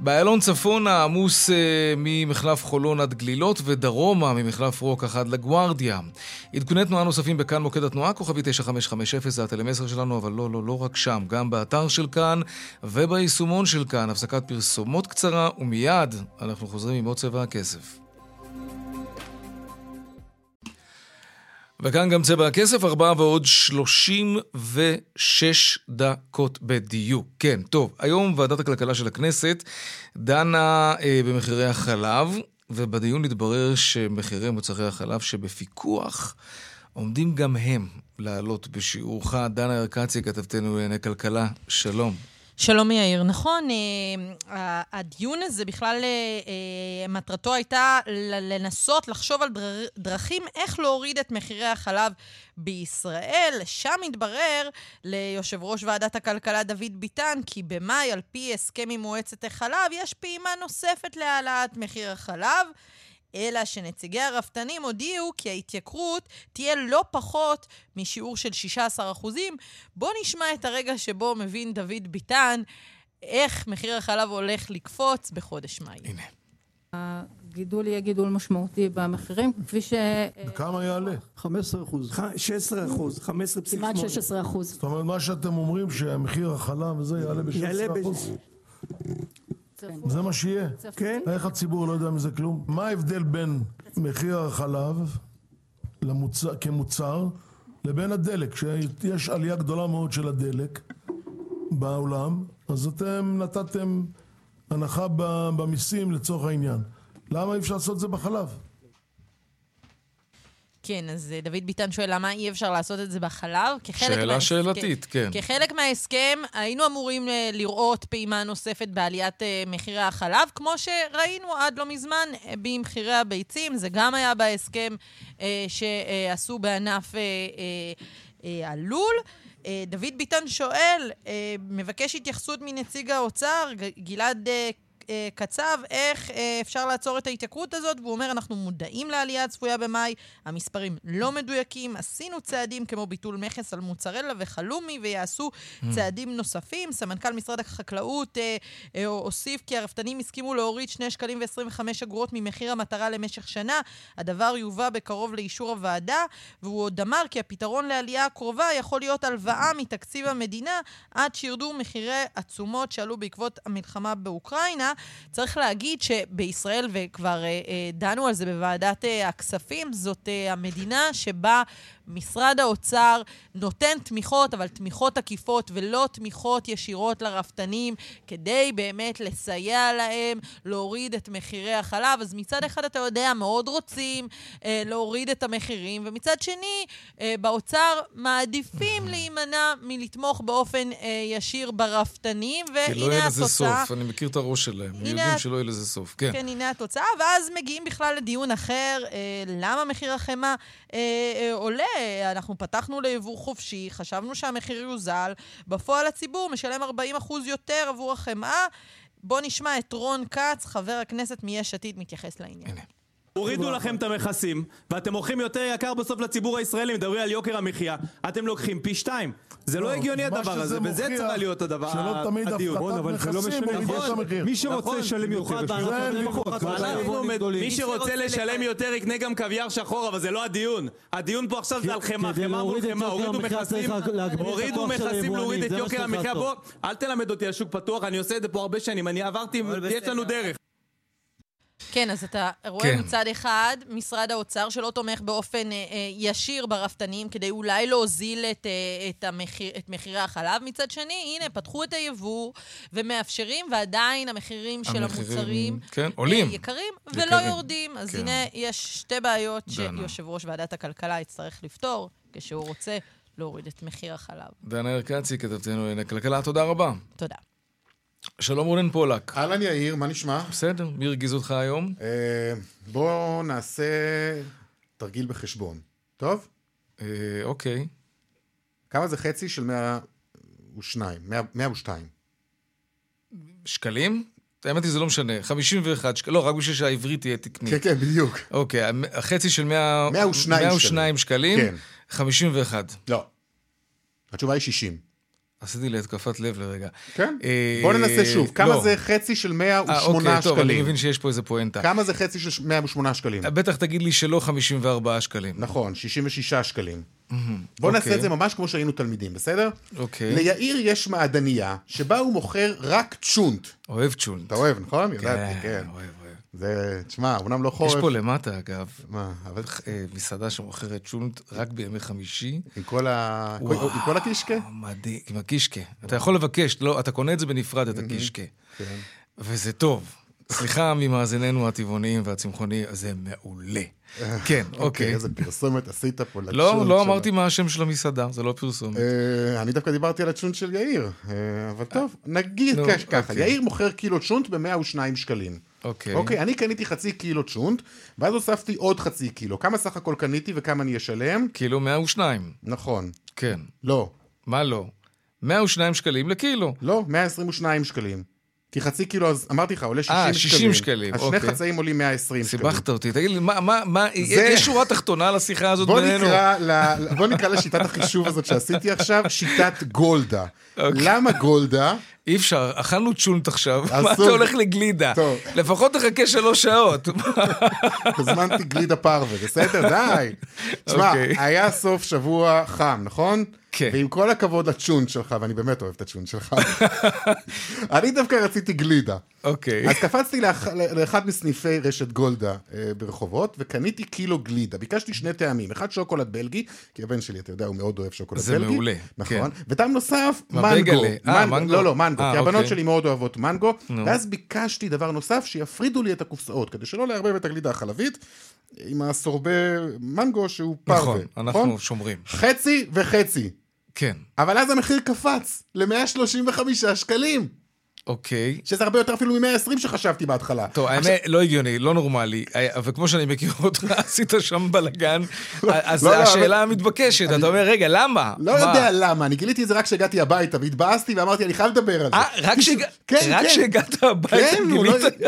באיילון צפונה עמוס אה, ממחלף חולון עד גלילות ודרומה ממחלף רוק עד לגוארדיה. עדכוני תנועה נוספים בכאן מוקד התנועה, כוכבי 9550 זה הטלמסר שלנו, אבל לא, לא, לא רק שם, גם באתר של כאן וביישומון של כאן. הפסקת פרסומות קצרה ומיד אנחנו חוזרים עם עוד צבע הכסף. וכאן גם צבע הכסף, ארבעה ועוד שלושים ושש דקות בדיוק. כן, טוב, היום ועדת הכלכלה של הכנסת דנה אה, במחירי החלב, ובדיון התברר שמחירי מוצרי החלב שבפיקוח עומדים גם הם לעלות בשיעורך. דנה ארקצי, כתבתנו לענייני כלכלה, שלום. שלום יאיר. נכון, אה, הדיון הזה בכלל, אה, אה, מטרתו הייתה לנסות לחשוב על דרכים איך להוריד את מחירי החלב בישראל. שם התברר ליושב ראש ועדת הכלכלה דוד ביטן כי במאי, על פי הסכם עם מועצת החלב, יש פעימה נוספת להעלאת מחיר החלב. אלא שנציגי הרפתנים הודיעו כי ההתייקרות תהיה לא פחות משיעור של 16%. בואו נשמע את הרגע שבו מבין דוד ביטן איך מחיר החלב הולך לקפוץ בחודש מאי. הנה. הגידול יהיה גידול משמעותי במחירים, כפי ש... כמה יעלה? 15 אחוז. 16 אחוז, 15 כמעט 16 אחוז. זאת אומרת, מה שאתם אומרים, שמחיר החלב וזה יעלה ב-16 אחוז? מה ההבדל בין מחיר החלב כמוצר לבין הדלק? שיש עלייה גדולה מאוד של הדלק בעולם, אז אתם נתתם הנחה במיסים לצורך העניין. למה אי אפשר לעשות את זה בחלב? כן, אז אה, דוד ביטן שואל למה אי אפשר לעשות את זה בחלב? שאלה מההסכם, שאלתית, כן. כחלק מההסכם, היינו אמורים אה, לראות פעימה נוספת בעליית אה, מחירי החלב, כמו שראינו עד לא מזמן במחירי הביצים. זה גם היה בהסכם שעשו בענף הלול. דוד ביטן שואל, מבקש התייחסות מנציג האוצר, גלעד אה, קצב איך אה, אפשר לעצור את ההתייקרות הזאת, והוא אומר, אנחנו מודעים לעלייה הצפויה במאי, המספרים לא מדויקים, עשינו צעדים כמו ביטול מכס על מוצרלה וחלומי, ויעשו mm. צעדים נוספים. סמנכ"ל משרד החקלאות אה, אה, הוסיף כי הרפתנים הסכימו להוריד 2 שקלים ו-25 אגורות ממחיר המטרה למשך שנה. הדבר יובא בקרוב לאישור הוועדה, והוא עוד אמר כי הפתרון לעלייה הקרובה יכול להיות הלוואה מתקציב המדינה עד שירדו מחירי התשומות שעלו בעקבות המלחמה באוקראינה. צריך להגיד שבישראל, וכבר אה, אה, דנו על זה בוועדת אה, הכספים, זאת המדינה שבה משרד האוצר נותן תמיכות, אבל תמיכות עקיפות ולא תמיכות ישירות לרפתנים, כדי באמת לסייע להם להוריד את מחירי החלב. אז מצד אחד, אתה יודע, מאוד רוצים אה, להוריד את המחירים, ומצד שני, אה, באוצר מעדיפים להימנע מלתמוך באופן אה, ישיר ברפתנים, והנה התוצאה... כי לא יהיה לזה סוף, אני מכיר את הראש שלהם. הם יודעים שלא יהיה לזה סוף, כן. כן, הנה התוצאה, ואז מגיעים בכלל לדיון אחר, אה, למה מחיר החמאה אה, אה, עולה? אנחנו פתחנו ליבוא חופשי, חשבנו שהמחיר יוזל, בפועל הציבור משלם 40% יותר עבור החמאה. בואו נשמע את רון כץ, חבר הכנסת מיש עתיד, מתייחס לעניין. הנה. הורידו לכם את המכסים, ואתם מוכרים יותר יקר בסוף לציבור הישראלי, מדברים על יוקר המחיה, אתם לוקחים פי שתיים. זה לא, לא הגיוני הדבר הזה, וזה צריך להיות הדבר, שלא תמיד הפחתת מכסים מורידה את המחיר. מי שרוצה נכון, לשלם יותר, מי שרוצה לשלם יותר יקנה גם קוויאר שחור, אבל זה לא הדיון. הדיון פה עכשיו זה על חמאה, חמאה מול חמאה, הורידו מכסים, הורידו מכסים להוריד את יוקר המחיה. בוא, אל תלמד אותי על שוק פתוח, אני עושה את זה פה הרבה שנים, אני עברתי, יש לנו דרך. כן, אז אתה רואה כן. מצד אחד משרד האוצר שלא תומך באופן אה, אה, ישיר ברפתנים כדי אולי להוזיל את, אה, את, המחיר, את מחירי החלב. מצד שני, הנה, פתחו את היבוא ומאפשרים, ועדיין המחירים, המחירים של המוצרים כן, אה, עולים. יקרים, יקרים ולא יורדים. אז כן. הנה, יש שתי בעיות שיושב ראש ועדת הכלכלה יצטרך לפתור כשהוא רוצה להוריד את מחיר החלב. דנה ארקצי, כתבתנו לענייני כלכלה, תודה רבה. תודה. שלום רונן פולק. אהלן יאיר, מה נשמע? בסדר, מי הרגיז אותך היום? אה, בואו נעשה תרגיל בחשבון. טוב? אה, אוקיי. כמה זה חצי של 102? 102. שקלים? האמת היא זה לא משנה, 51 שקלים, לא, רק בשביל שהעברית תהיה תקנית. כן, כן, בדיוק. אוקיי, החצי של 100, 102, 102 שקלים, כן. 51. לא. התשובה היא 60. עשיתי לי התקפת לב לרגע. כן? אה, בוא ננסה שוב. כמה לא. זה חצי של 108 שקלים? אוקיי, טוב, אני מבין שיש פה איזה פואנטה. כמה זה חצי של 108 שקלים? בטח תגיד לי שלא 54 שקלים. נכון, 66 שקלים. בוא נעשה אוקיי. את זה ממש כמו שהיינו תלמידים, בסדר? אוקיי. ליאיר יש מעדניה שבה הוא מוכר רק צ'ונט. אוהב צ'ונט. אתה אוהב, נכון? כן, ידעתי, כן. אוהב. זה, תשמע, אמנם לא חורף. יש פה למטה, אגב, מה, אבל... אה, מסעדה שמוכרת שונט רק בימי חמישי. עם כל, ה... וואו, עם כל הקישקה? מדהים, עם הקישקה. אתה יכול לבקש, לא, אתה קונה את זה בנפרד, את הקישקה. כן. וזה טוב. סליחה ממאזיננו הטבעוניים והצמחוניים, זה מעולה. כן, אוקיי. איזה פרסומת עשית פה לצ'ונט. לא, לא אמרתי מה השם של המסעדה, זה לא פרסומת. אה, אני דווקא דיברתי על הצ'ונט של יאיר, אה, אבל טוב, נגיד ככה, אוקיי. יאיר מוכר קילו צ'ונט ב-102 שקלים. אוקיי. אוקיי, אני קניתי חצי קילו צ'ונט, ואז הוספתי עוד חצי קילו. כמה סך הכל קניתי וכמה אני אשלם? קילו 102. נכון. כן. לא. מה לא? 102 שקלים לקילו. לא, 122 שקלים. כי חצי קילו, אז אמרתי לך, עולה 60 שקלים. אה, 60 שקלים, אז שני אוקיי. חצאים עולים 120 שקלים. סיבכת אותי. תגיד לי, מה, מה, מה, יש שורה תחתונה לשיחה הזאת בוא בינינו? נקרא, ל... בוא נקרא לשיטת החישוב הזאת שעשיתי עכשיו, שיטת גולדה. אוקיי. למה גולדה? אי אפשר, אכלנו צ'ונט עכשיו. מה אתה הולך לגלידה? טוב. לפחות תחכה שלוש שעות. הזמנתי גלידה פרווה, בסדר? די. תשמע, אוקיי. היה סוף שבוע חם, נכון? כן. ועם כל הכבוד לצ'ונט שלך, ואני באמת אוהב את הצ'ונט שלך, אני דווקא רציתי גלידה. אוקיי. אז קפצתי לאח- לאחד מסניפי רשת גולדה אה, ברחובות, וקניתי קילו גלידה. ביקשתי שני טעמים, אחד שוקולד בלגי, כי הבן שלי, אתה יודע, הוא מאוד אוהב שוקולד זה בלגי. מעולה, נכון. כן. וטעם נוסף, מנגו. אה, מנגו. לא, לא, מנגו, אה, כי הבנות אוקיי. שלי מאוד אוהבות מנגו, נו. ואז ביקשתי דבר נוסף, שיפרידו לי את הקופסאות, כדי שלא לערבב את הגלידה החלבית עם הסורבה מנגו שהוא פרווה. נכון, אנחנו שומרים. חצי וחצי. כן. אבל אז המחיר קפץ ל-135 שקלים. אוקיי. שזה הרבה יותר אפילו מ-120 שחשבתי בהתחלה. טוב, האמת, לא הגיוני, לא נורמלי, אה, וכמו שאני מכיר אותך, עשית שם בלאגן, אז לא, לא, השאלה אבל- המתבקשת, אתה אומר, רגע, למה? לא מה? יודע למה, אני גיליתי את זה רק כשהגעתי הביתה, והתבאסתי ואמרתי, אני חייב לדבר על זה. אה, רק כשהג- כן, כן. כשהגעת הביתה כן, נו, לא- גילית?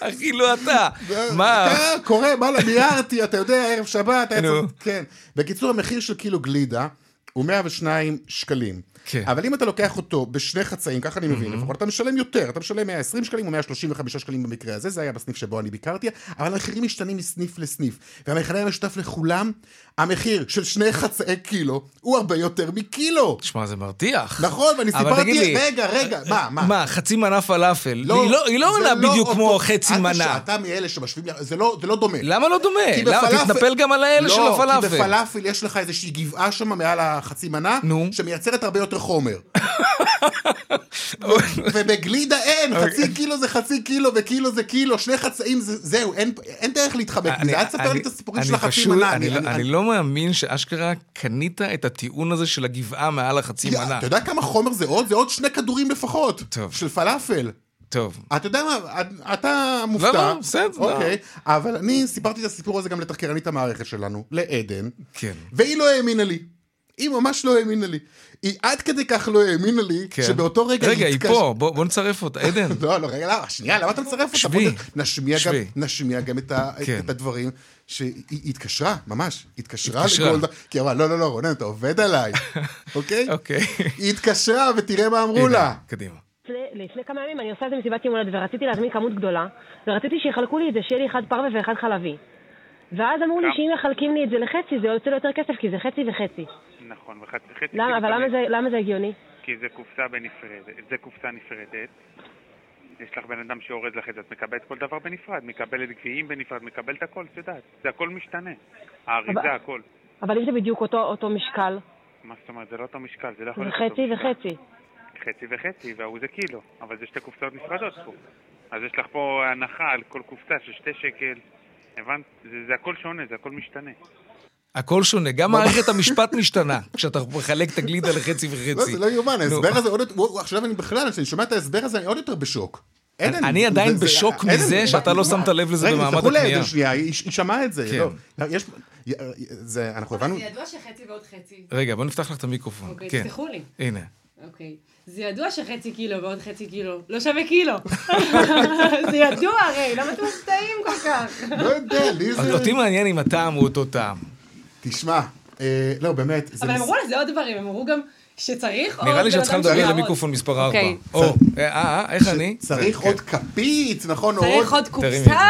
אחי, לא אתה. מה? אתה קורא, מה, לה, מיהרתי, אתה יודע, ערב שבת, היה. צריך- כן. בקיצור, המחיר של קילו גלידה הוא 102 שקלים. כן. אבל אם אתה לוקח אותו בשני חצאים, ככה אני מבין, לפחות אתה משלם יותר, אתה משלם 120 שקלים או 135 שקלים במקרה הזה, זה היה בסניף שבו אני ביקרתי, אבל המחירים משתנים מסניף לסניף. והמכנה המשותף לכולם, המחיר של שני חצאי קילו הוא הרבה יותר מקילו. תשמע, זה מרתיח. נכון, ואני סיפרתי, לי, רגע, רגע, מה, מה? מה, חצי מנה פלאפל? היא לא- היא לא זה עולה בדיוק אותו- כמו חצי אל מנה. אתה מאלה שמשווים, זה לא זה לא דומה. למה לא דומה? כי למה? בפלאפל- תתנפל גם על האלה של לא, כי הפלאפל. בפלאפל יש לך איזושהי גבעה שם מעל החצי מנה, שמייצרת הרבה יותר חומר. ובגלידה אין, אוקיי. חצי קילו זה חצי קילו וקילו זה קילו, שני חצאים זה- זהו, אין- אין דרך להתחמק מזה, אל תספר לי את הסיפורים של החצי מנה. אני לא- אני לא מאמין שאשכרה קנית את הטיעון הזה של הגבעה מעל החצי מנה. אתה יודע כמה חומר זה עוד? זה עוד שני כדורים לפחות. טוב. של פלאפל. טוב. אתה יודע מה, אתה מופתע. לא, לא, בסדר, לא. אוקיי, אבל אני סיפרתי את הסיפור הזה גם לתחקרנית המערכת שלנו, לעדן, כן. והיא לא האמינה לי. היא ממש לא האמינה לי. היא עד כדי כך לא האמינה לי, כן. שבאותו רגע רגע, היא פה, בוא בוא נצרף אותה. עדן. לא, לא, רגע, למה? שנייה, למה אתה מצרף אותה? שבי. נשמיע גם, שבי. נשמיע גם את, ה, כן. את הדברים שהיא היא התקשרה, ממש, התקשרה התקשרה. לגולדה, כי היא אמרה, לא, לא, לא, רונן, אתה עובד עליי, אוקיי? אוקיי. היא התקשרה, ותראה מה אמרו לה. קדימה. לפני- כמה ימים אני עושה איזה מסיבת יום הולדת ורציתי להזמין כמות גדולה ורציתי שיחלקו לי את זה, שיהיה לי אחד פרווה ואחד חלבי ואז אמרו לי שאם מחלקים לי את זה לחצי זה יוצא לי יותר כסף כי זה חצי וחצי נכון, וחצי חצי. למה? אבל למה זה- למה זה הגיוני? כי זה קופסה בנפרדת, זה קופסה נפרדת. יש לך בן אדם שאורז לך את זה, את מקבלת כל דבר בנפרד, מקבלת גביעים בנפרד, מקבלת הכל, את יודעת. זה הכל משתנה. האריזה, הכל. אבל אם זה בדיוק אותו, אותו משקל מה זאת אומרת? זה לא אותו משקל, זה לא יכול זה להיות אותו חצי משקל. וחצי חצי וחצי, וההוא זה קילו. אבל זה שתי קופסאות נפרדות פה. אז יש לך פה הנחה על כל קופסה של שתי שקל. הבנת? זה, זה הכל שונה, זה הכל משתנה. הכל שונה, גם מערכת המשפט משתנה, כשאתה מחלק את הגלידה לחצי וחצי. לא, זה לא יאומן. ההסבר הזה עוד יותר, עכשיו אני בכלל, כשאני שומע את ההסבר הזה, אני עוד יותר בשוק. אני עדיין בשוק מזה שאתה לא שמת לב לזה רגע, במעמד הקנייה. לעדן שנייה, היא שמעה את זה. כן. לא, יש... זה, אנחנו הבנו... זה ידוע שחצי ועוד חצי. רגע, בוא נפתח לך את המיקרופון. אוקיי, כן. תסלחו לי. הנה. אוקיי. זה ידוע שחצי קילו ועוד חצי קילו לא שווה קילו. זה ידוע הרי, למה אתם מופתעים כל כך? לא יודע, לי זה... אותי מעניין אם הטעם הוא אותו טעם. תשמע, אה, לא, באמת. זה אבל הם מס- אמרו לזה עוד דברים, הם אמרו גם שצריך עוד נראה לי שאת צריכה לדבר. למיקרופון מספר 4. אוקיי. או, אה, אה, איך אני? צריך זה, עוד כפית, נכון? צריך עוד קופסה!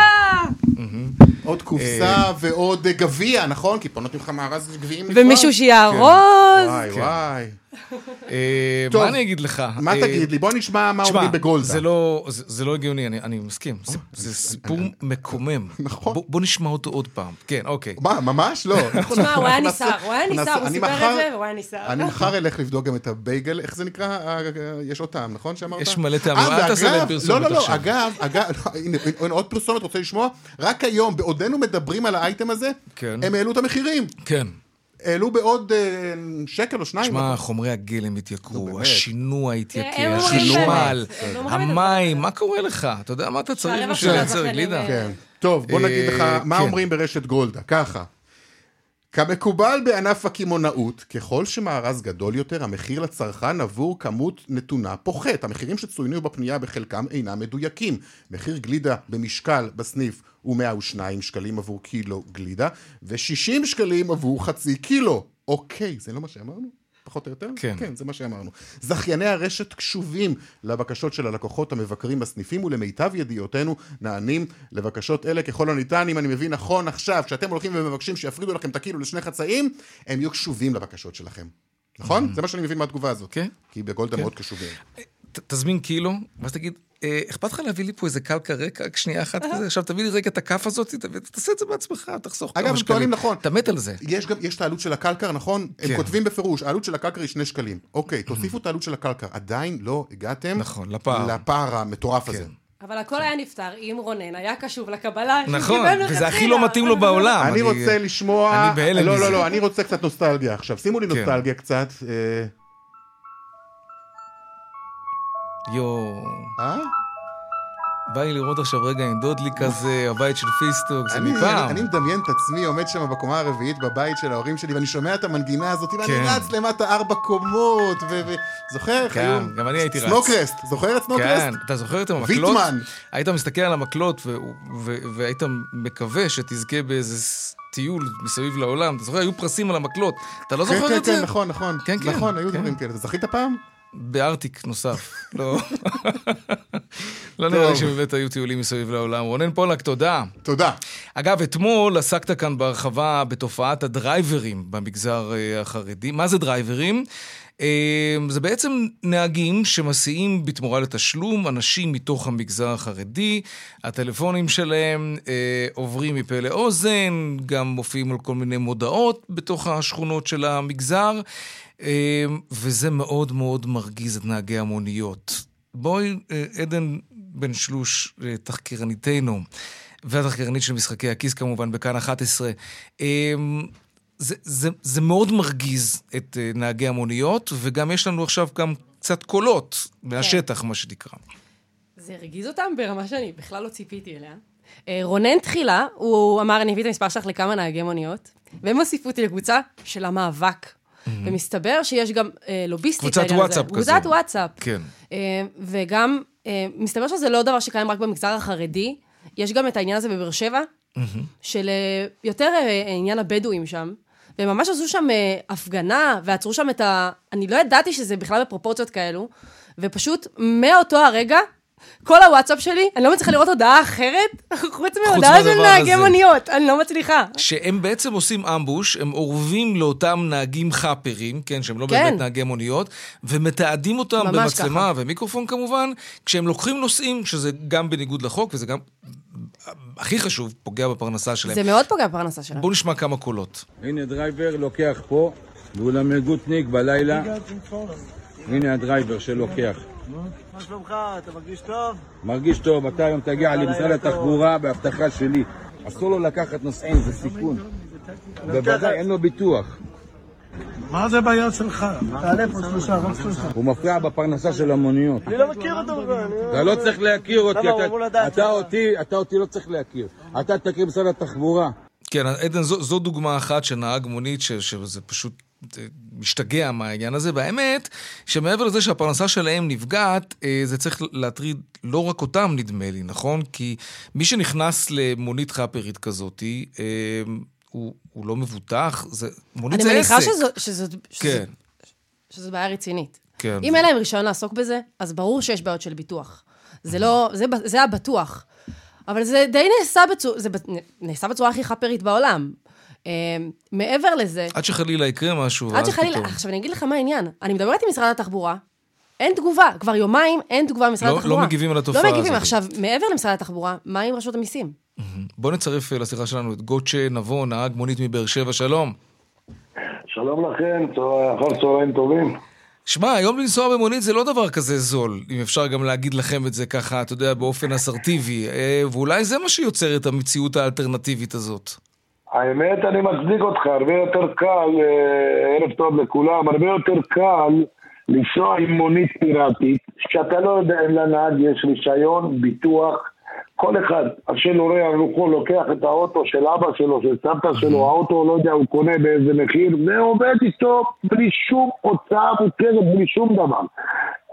עוד קופסה ועוד אה, גביע, נכון? כי פה נותנים לך מארז גביעים. ומישהו שיארוז. וואי, כן. וואי. אה, טוב, מה אני אגיד לך? מה אה, תגיד לי? בוא נשמע מה אומרים בגולדה. זה לא, זה, זה לא הגיוני, אני, אני מסכים. זה, זה סיפור מקומם. נכון. בוא, בוא נשמע אותו עוד פעם. כן, אוקיי. מה, ממש לא. תשמע, הוא היה נעשה- הוא היה ניסר, נעשה- הוא אני סיפר את זה והוא היה ניסר. אני מחר אלך לבדוק גם את הבייגל, איך זה נקרא? אה, אה, יש עוד טעם, נכון שאמרת? יש מלא טעמים, אה, אל תעשה להם פרסומת לא, לא, עכשיו. לא, אגב, לא, הנה, הנה, עוד פרסומת, רוצה לשמוע? רק היום, בעודנו מדברים על האייטם הזה, כן. הם העלו את המחירים. כן. העלו בעוד אה, שקל או שניים. שמע, חומרי הגלם התייקרו, השינוע התייקר, החשמל, את המים, מה קורה לך? אתה יודע מה אתה צריך בשביל לייצר גלידה? כן. טוב, בוא נגיד לך, אה, מה כן. אומרים ברשת גולדה? ככה. כמקובל בענף הקמעונאות, ככל שמארז גדול יותר, המחיר לצרכן עבור כמות נתונה פוחת. המחירים שצוינו בפנייה בחלקם אינם מדויקים. מחיר גלידה במשקל בסניף הוא 102 שקלים עבור קילו גלידה, ו-60 שקלים עבור חצי קילו. אוקיי, זה לא מה שאמרנו? פחות או יותר? כן. כן, זה מה שאמרנו. זכייני הרשת קשובים לבקשות של הלקוחות המבקרים בסניפים, ולמיטב ידיעותינו נענים לבקשות אלה ככל הניתן. אם אני מבין נכון עכשיו, כשאתם הולכים ומבקשים שיפרידו לכם את הקילו לשני חצאים, הם יהיו קשובים לבקשות שלכם. נכון? זה מה שאני מבין מהתגובה הזאת. כן. כי בגולדה כן. מאוד קשובים. ת- תזמין קילו, ואז תגיד, אכפת לך להביא לי פה איזה קלקר ריק, רק שנייה אחת כזה? עכשיו תביא לי רגע את הכף הזאת, תעשה את זה בעצמך, תחסוך אגב, כמה הם שקלים. טוענים נכון. אתה מת על זה. יש גם, יש את העלות של הקלקר, נכון? הם כן. כותבים בפירוש, העלות של הקלקר היא שני שקלים. אוקיי, תוסיפו את העלות של הקלקר. עדיין לא הגעתם נכון, לפער. לפער המטורף הזה. אבל הכל היה נפתר אם רונן היה קשוב לקבלה. נכון, וזה. הכי לא מתאים לו בעולם. אני רוצה לשמוע... אני בהלם לא, מזה. לא, לא, אני רוצה קצת נוסטלגיה עכשיו. שימו לי כן. נוסטלגיה קצת. יואו. אה? בא לי לראות עכשיו רגע עם דודלי כזה, הבית של פיסטוק, זה אני, מפעם. אני, מדמיין את עצמי עומד שם בקומה הרביעית בבית של ההורים שלי, ואני שומע את המנגינה הזאת, ואני כן. רץ למטה ארבע קומות, ו... איך כן, היו- גם אני הייתי רץ. סנוקרסט, זוכר את סנוקרסט? כן, אתה זוכר את המקלות? ויטמן. היית מסתכל על המקלות ו- ו- והיית מקווה שתזכה באיזה טיול מסביב לעולם. אתה זוכר? היו פרסים על המקלות. אתה לא כן, זוכר כן, את זה? כן, נכון, נכון. כן, כן. נכון, היו כן. דברים כאלה. זכית פעם? בארטיק נוסף. לא. לא נראה לי שבאמת היו טיולים מסביב לעולם. רונן פולק, תודה. תודה. אגב, אתמול עסקת כאן בהרחבה בתופעת הדרייברים במגזר אה, החרדי. מה זה דרייברים? אה, זה בעצם נהגים שמסיעים בתמורה לתשלום אנשים מתוך המגזר החרדי. הטלפונים שלהם אה, עוברים מפה לאוזן, גם מופיעים על כל מיני מודעות בתוך השכונות של המגזר, וזה מאוד מאוד מרגיז את נהגי המוניות. בואי, אה, עדן בן שלוש, אה, תחקירניתנו, והתחקירנית של משחקי הכיס כמובן, בכאן 11. אה, זה, זה, זה מאוד מרגיז את אה, נהגי המוניות, וגם יש לנו עכשיו גם קצת קולות מהשטח, מה שנקרא. זה הרגיז אותם ברמה שאני בכלל לא ציפיתי אליה. רונן תחילה, הוא אמר, אני אביא את המספר שלך לכמה נהגי מוניות, והם הוסיפו אותי לקבוצה של המאבק. ומסתבר שיש גם אה, לוביסטית קבוצת הזה. וואטסאפ כזו. קבוצת וואטסאפ. כן. אה, וגם, אה, מסתבר שזה לא דבר שקיים רק במגזר החרדי, יש גם את העניין הזה בבאר שבע, של אה, יותר אה, עניין הבדואים שם. והם ממש עשו שם אה, הפגנה, ועצרו שם את ה... אני לא ידעתי שזה בכלל בפרופורציות כאלו, ופשוט מאותו הרגע, כל הוואטסאפ שלי, אני לא מצליחה לראות הודעה אחרת, חוץ מהודעה של נהגי. מוניות, אני לא מצליחה. שהם בעצם עושים ambush, הם אורבים לאותם נהגים חאפרים, כן, שהם לא כן. באמת נהגי מוניות, ומתעדים אותם במצלמה ככה. ומיקרופון כמובן, כשהם לוקחים נוסעים, שזה גם בניגוד לחוק, וזה גם, הכי חשוב, פוגע בפרנסה שלהם. זה מאוד פוגע בפרנסה שלהם. בואו נשמע כמה קולות. הנה driver לוקח פה, והוא למגותניק בלילה. הנה הדרייבר שלוקח. מה שלומך? אתה מרגיש טוב? מרגיש טוב, אתה היום תגיע למשרד התחבורה בהבטחה שלי. אסור לו לקחת נוסעים, זה סיכון. בוודאי אין לו ביטוח. מה זה בעיה שלך? תעלה פה שלושה, רק שלושה. הוא מפריע בפרנסה של המוניות. אני לא מכיר אותו בכלל. אתה לא צריך להכיר אותי, אתה-. אותי, אתה אותי לא צריך להכיר. אתה תכיר משרד התחבורה. כן, עדן, זו, זו דוגמה אחת של נהג מונית, ש, שזה פשוט משתגע מהעניין הזה, והאמת, שמעבר לזה שהפרנסה שלהם נפגעת, אה, זה צריך להטריד לא רק אותם, נדמה לי, נכון? כי מי שנכנס למונית חאפרית כזאת, אה, הוא, הוא לא מבוטח, זה, מונית אני זה עסק. מניחה שזו- שזו- כן, שזו בעיה רצינית. כן. אם אין להם רישיון לעסוק בזה, אז ברור שיש בעיות של ביטוח. זה לא, זה, זה הבטוח. אבל זה די נעשה בצורה, זה נעשה בצורה הכי חאפרית בעולם. אה, מעבר לזה... עד שחלילה יקרה משהו, עד שחלילה... פתאום. עכשיו, אני אגיד לך מה העניין. אני מדברת עם משרד התחבורה, אין תגובה. כבר יומיים אין תגובה ממשרד לא- לא התחבורה. מגיבים על התופעה לא מגיבים. הזאת. עכשיו, מעבר למשרד התחבורה, מה עם רשות המיסים? בוא נצרף אה, לשיחה שלנו את גוצ'ה נבון, נהג מונית מבאר שבע, שלום. שלום לכם, אחר צהריים טובים. שמע, היום לנסוע במונית זה לא דבר כזה זול, אם אפשר גם להגיד לכם את זה ככה, אתה יודע, באופן אסרטיבי. אה, ואולי זה מה שיוצר את המציאות האלטרנטיבית הזאת. האמת, אני מצדיק אותך, הרבה יותר קל, אה, ערב טוב לכולם, הרבה יותר קל לנסוע עם מונית פיראטית, שאתה לא יודע אם לנהג יש רישיון, ביטוח, כל אחד, השם הורה על רוחו לוקח את האוטו של אבא שלו, של סבתא שלו, האוטו, לא יודע, הוא קונה באיזה מחיר, ועובד איתו בלי שום הוצאה מוכרת, בלי שום דבר.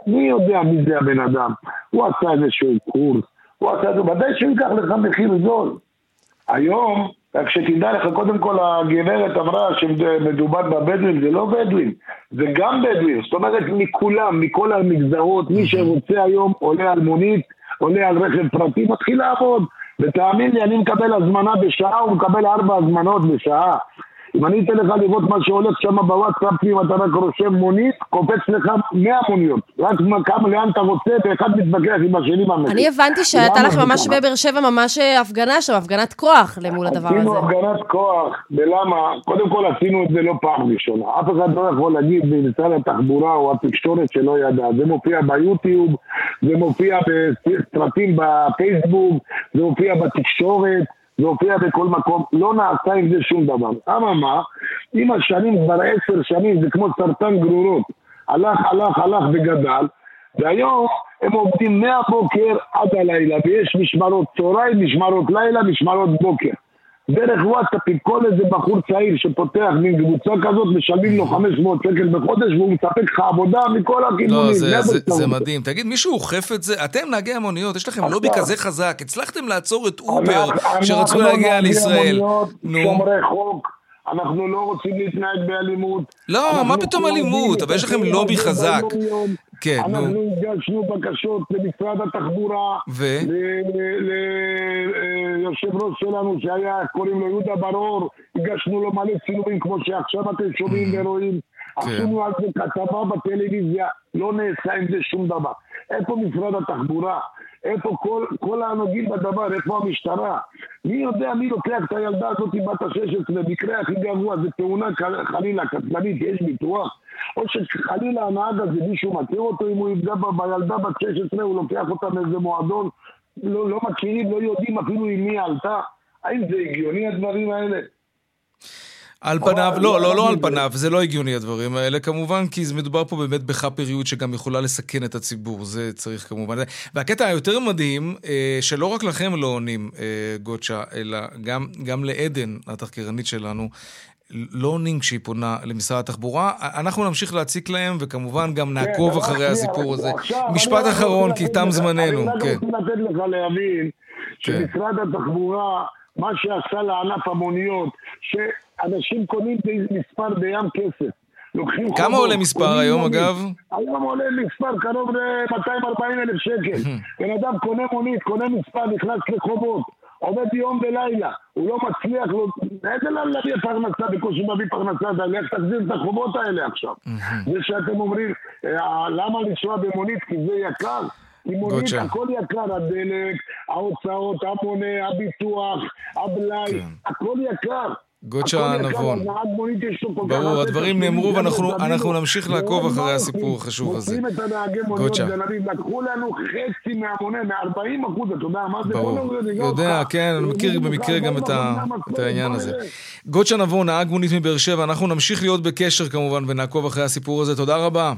מי יודע מי זה הבן אדם? הוא עשה איזשהו קורס, הוא עשה את זה, ודאי שהוא ייקח לך מחיר זול. היום, רק שתדע לך, קודם כל הגברת אמרה שמדובר בבדואים, זה לא בדואים, זה גם בדואים, זאת אומרת מכולם, מכל המגזרות, מי שרוצה היום עולה על מונית, עולה על רכב פרטי, מתחיל לעבוד. ותאמין לי, אני מקבל הזמנה בשעה, הוא מקבל ארבע הזמנות בשעה. אם אני אתן לך לראות מה שהולך שם בוואטסאפ, אם אתה רק רושם מונית, קופץ לך 100 מוניות. רק מה- כמה, לאן אתה רוצה, ואחד מתווכח עם השני במחיר. אני הבנתי שהייתה לך ממש? בבאר שבע ממש אה, הפגנה שם, הפגנת כוח למול הדבר הזה. עשינו הפגנת כוח, ולמה? קודם כל עשינו את זה לא פעם ראשונה. אף אחד לא יכול להגיד במשרד התחבורה או התקשורת שלא ידע. זה מופיע ביוטיוב, זה מופיע בסרטים בפייסבוק, זה מופיע בתקשורת, זה מופיע בכל מקום. לא נעשה עם זה שום דבר. אממה, עם השנים, כבר עשר שנים, זה כמו סרטן גרורות. הלך, הלך, הלך וגדל. והיום הם עובדים מהבוקר עד הלילה, ויש משמרות צהריים, משמרות לילה, משמרות בוקר. דרך וואטסאפים, כל איזה בחור צעיר שפותח מין קבוצה כזאת, משלמים לו 500 שקל בחודש והוא מספק לך עבודה מכל הכיוונים. לא, זה, זה זה, מדהים. תגיד, מישהו אוכף את זה? אתם, נהגי המוניות, יש לכם לובי כזה חזק, הצלחתם לעצור את אובר אנחנו- שרצו אנחנו להגיע נהגי לישראל. המוניות, נו. שומרי חוק, אנחנו לא רוצים להתנהג באלימות. לא, אנחנו מה פתאום פועלים אלימות? אבל יש לכם לובי חזק. כן, נו. אנחנו הגשנו בקשות למשרד התחבורה, ו? ליושב ראש שלנו שהיה, קוראים לו יהודה ברור, הגשנו לו מלא צילומים כמו שעכשיו אתם שומעים Mm. ורואים. כן. עשינו על זה כתבה בטלוויזיה, לא נעשה עם זה שום דבר. איפה משרד התחבורה? איפה כל, כל הנוגעים בדבר? איפה המשטרה? מי יודע מי לוקח את הילדה הזאת בת ה-16? במקרה הכי גרוע זה תאונה חלילה קטלנית, יש ביטוח? או שחלילה הנהג הזה, מישהו מכיר אותו, אם הוא יפגע בילדה בת 16, הוא לוקח אותה מאיזה מועדון, לא, לא מכירים, לא יודעים אפילו עם מי עלתה. האם זה הגיוני הדברים האלה? על פניו, לא, לא, לא על. פניו, זה לא הגיוני הדברים האלה, כמובן, כי זה מדובר פה באמת בחאפריות שגם יכולה לסכן את הציבור, זה צריך כמובן. והקטע היותר מדהים, אה, שלא רק לכם לא עונים, אה, גוצ'ה, אלא גם, גם לעדן, התחקירנית שלנו, לא עונים כשהיא פונה למשרד התחבורה. אנחנו נמשיך להציק להם, וכמובן גם נעקוב כן, אחרי הסיפור הזה. משפט אחרון, כי תם זמננו, אני רק כן. רוצה לתת לך להבין שמשרד התחבורה, מה שעשה לענף המוניות, שאנשים קונים מספר בים כסף. לוקחים כמה חובות, עולה מספר היום, מונית. אגב? היום עולה מספר קרוב ל-240 אלף שקל. בן אדם קונה מונית, קונה מספר, נכנס לחובות. עובד יום ולילה, הוא לא מצליח, לא... איזה למה להביא פרנסה, בקושי מביא פרנסה, אתה לך תחזיר את החובות האלה עכשיו. זה שאתם אומרים, אה, למה לנסוע במונית? כי זה יקר. עם מונית. הכל יקר, הדלק, ההוצאות, המונה, הביטוח, הבלאי, הכל יקר. גוצ'ה נבון. ברור, הדברים נאמרו ואנחנו נמשיך לעקוב ועוד אחרי הסיפור? החשוב הזה. גוצ'ה. לקחו לנו חצי מהמונה, מ-40 אחוז, אתה יודע מה זה? ברור. יודע, אותך. כן, אני מכיר נראה במקרה גם את העניין הזה. גוצ'ה נבון, נהג מונית מבאר שבע, אנחנו נמשיך להיות בקשר כמובן ונעקוב אחרי הסיפור הזה. תודה רבה.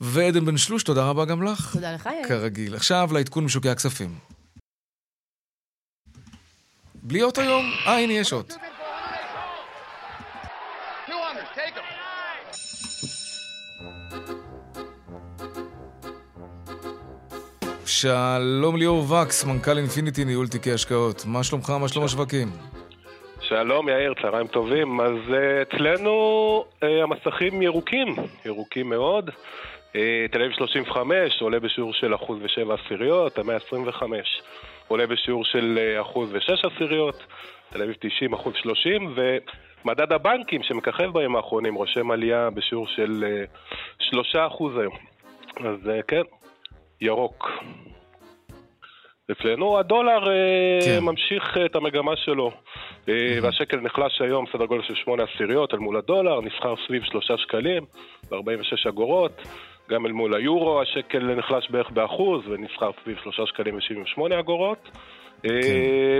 ועדן בן שלוש, תודה רבה גם לך. תודה לך, יאיר. כרגיל. עכשיו לעדכון משוקי הכספים. בלי אות היום? אה, הנה יש אות. שלום ליאור וקס, מנכ"ל אינפיניטי ניהול תיקי השקעות. מה שלומך? מה שלום השווקים? שלום יאיר, צהריים טובים. אז uh, אצלנו uh, המסכים ירוקים, ירוקים מאוד. Uh, תל אביב 35 עולה בשיעור של אחוז ושבע עשיריות, המאה 25 עולה בשיעור של אה, אחוז ושש עשיריות, תל אביב 90 אחוז 30, ומדד הבנקים שמככב בימים האחרונים רושם עלייה בשיעור של אה, שלושה אחוז היום. אז אה, כן, ירוק. אצלנו הדולר כן. ממשיך את המגמה שלו, mm-hmm. והשקל נחלש היום סדר גודל של שמונה עשיריות אל מול הדולר, נסחר סביב שלושה שקלים ו-46 אגורות. גם אל מול היורו השקל נחלש בערך באחוז ונסחר סביב 3 שקלים ו-78 אגורות. כן.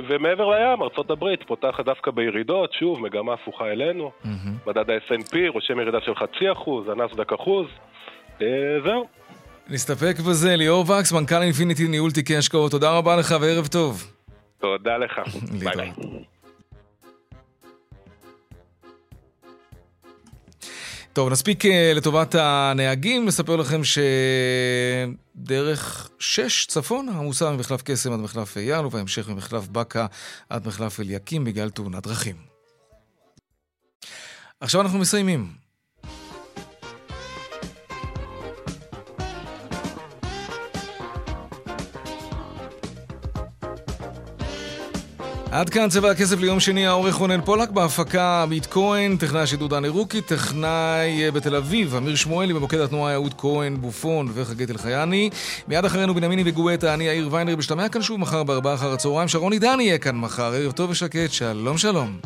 ומעבר לים, ארה"ב פותחת דווקא בירידות, שוב, מגמה הפוכה אלינו. Mm-hmm. מדד ה-S&P רושם ירידה של חצי אחוז, הנאסד"ק אחוז. זהו. נסתפק בזה, ליאור וקס, מנכ"ל אינפיניטי ניהול תיקי השקעות, תודה רבה לך וערב טוב. תודה לך, ביי ביי. טוב, נספיק אה, לטובת הנהגים לספר לכם שדרך 6 צפון עמוסה ממחלף קסם עד מחלף אייל, ובהמשך ממחלף בקה עד מחלף אליקים בגלל תאונת דרכים. עכשיו אנחנו מסיימים. עד כאן צבע הכסף ליום שני, העורך רונן פולק בהפקה עמית כהן, טכנאי השידור דני רוקי, טכנאי אה, בתל אביב, אמיר שמואלי, במוקד התנועה יהוד כהן, בופון וחגית אלחייני. מיד אחרינו בנימיני וגואטה, אני יאיר ויינר, משתמע כאן שוב מחר בארבעה אחר הצהריים, שרון עידן יהיה כאן מחר, ערב טוב ושקט, שלום שלום.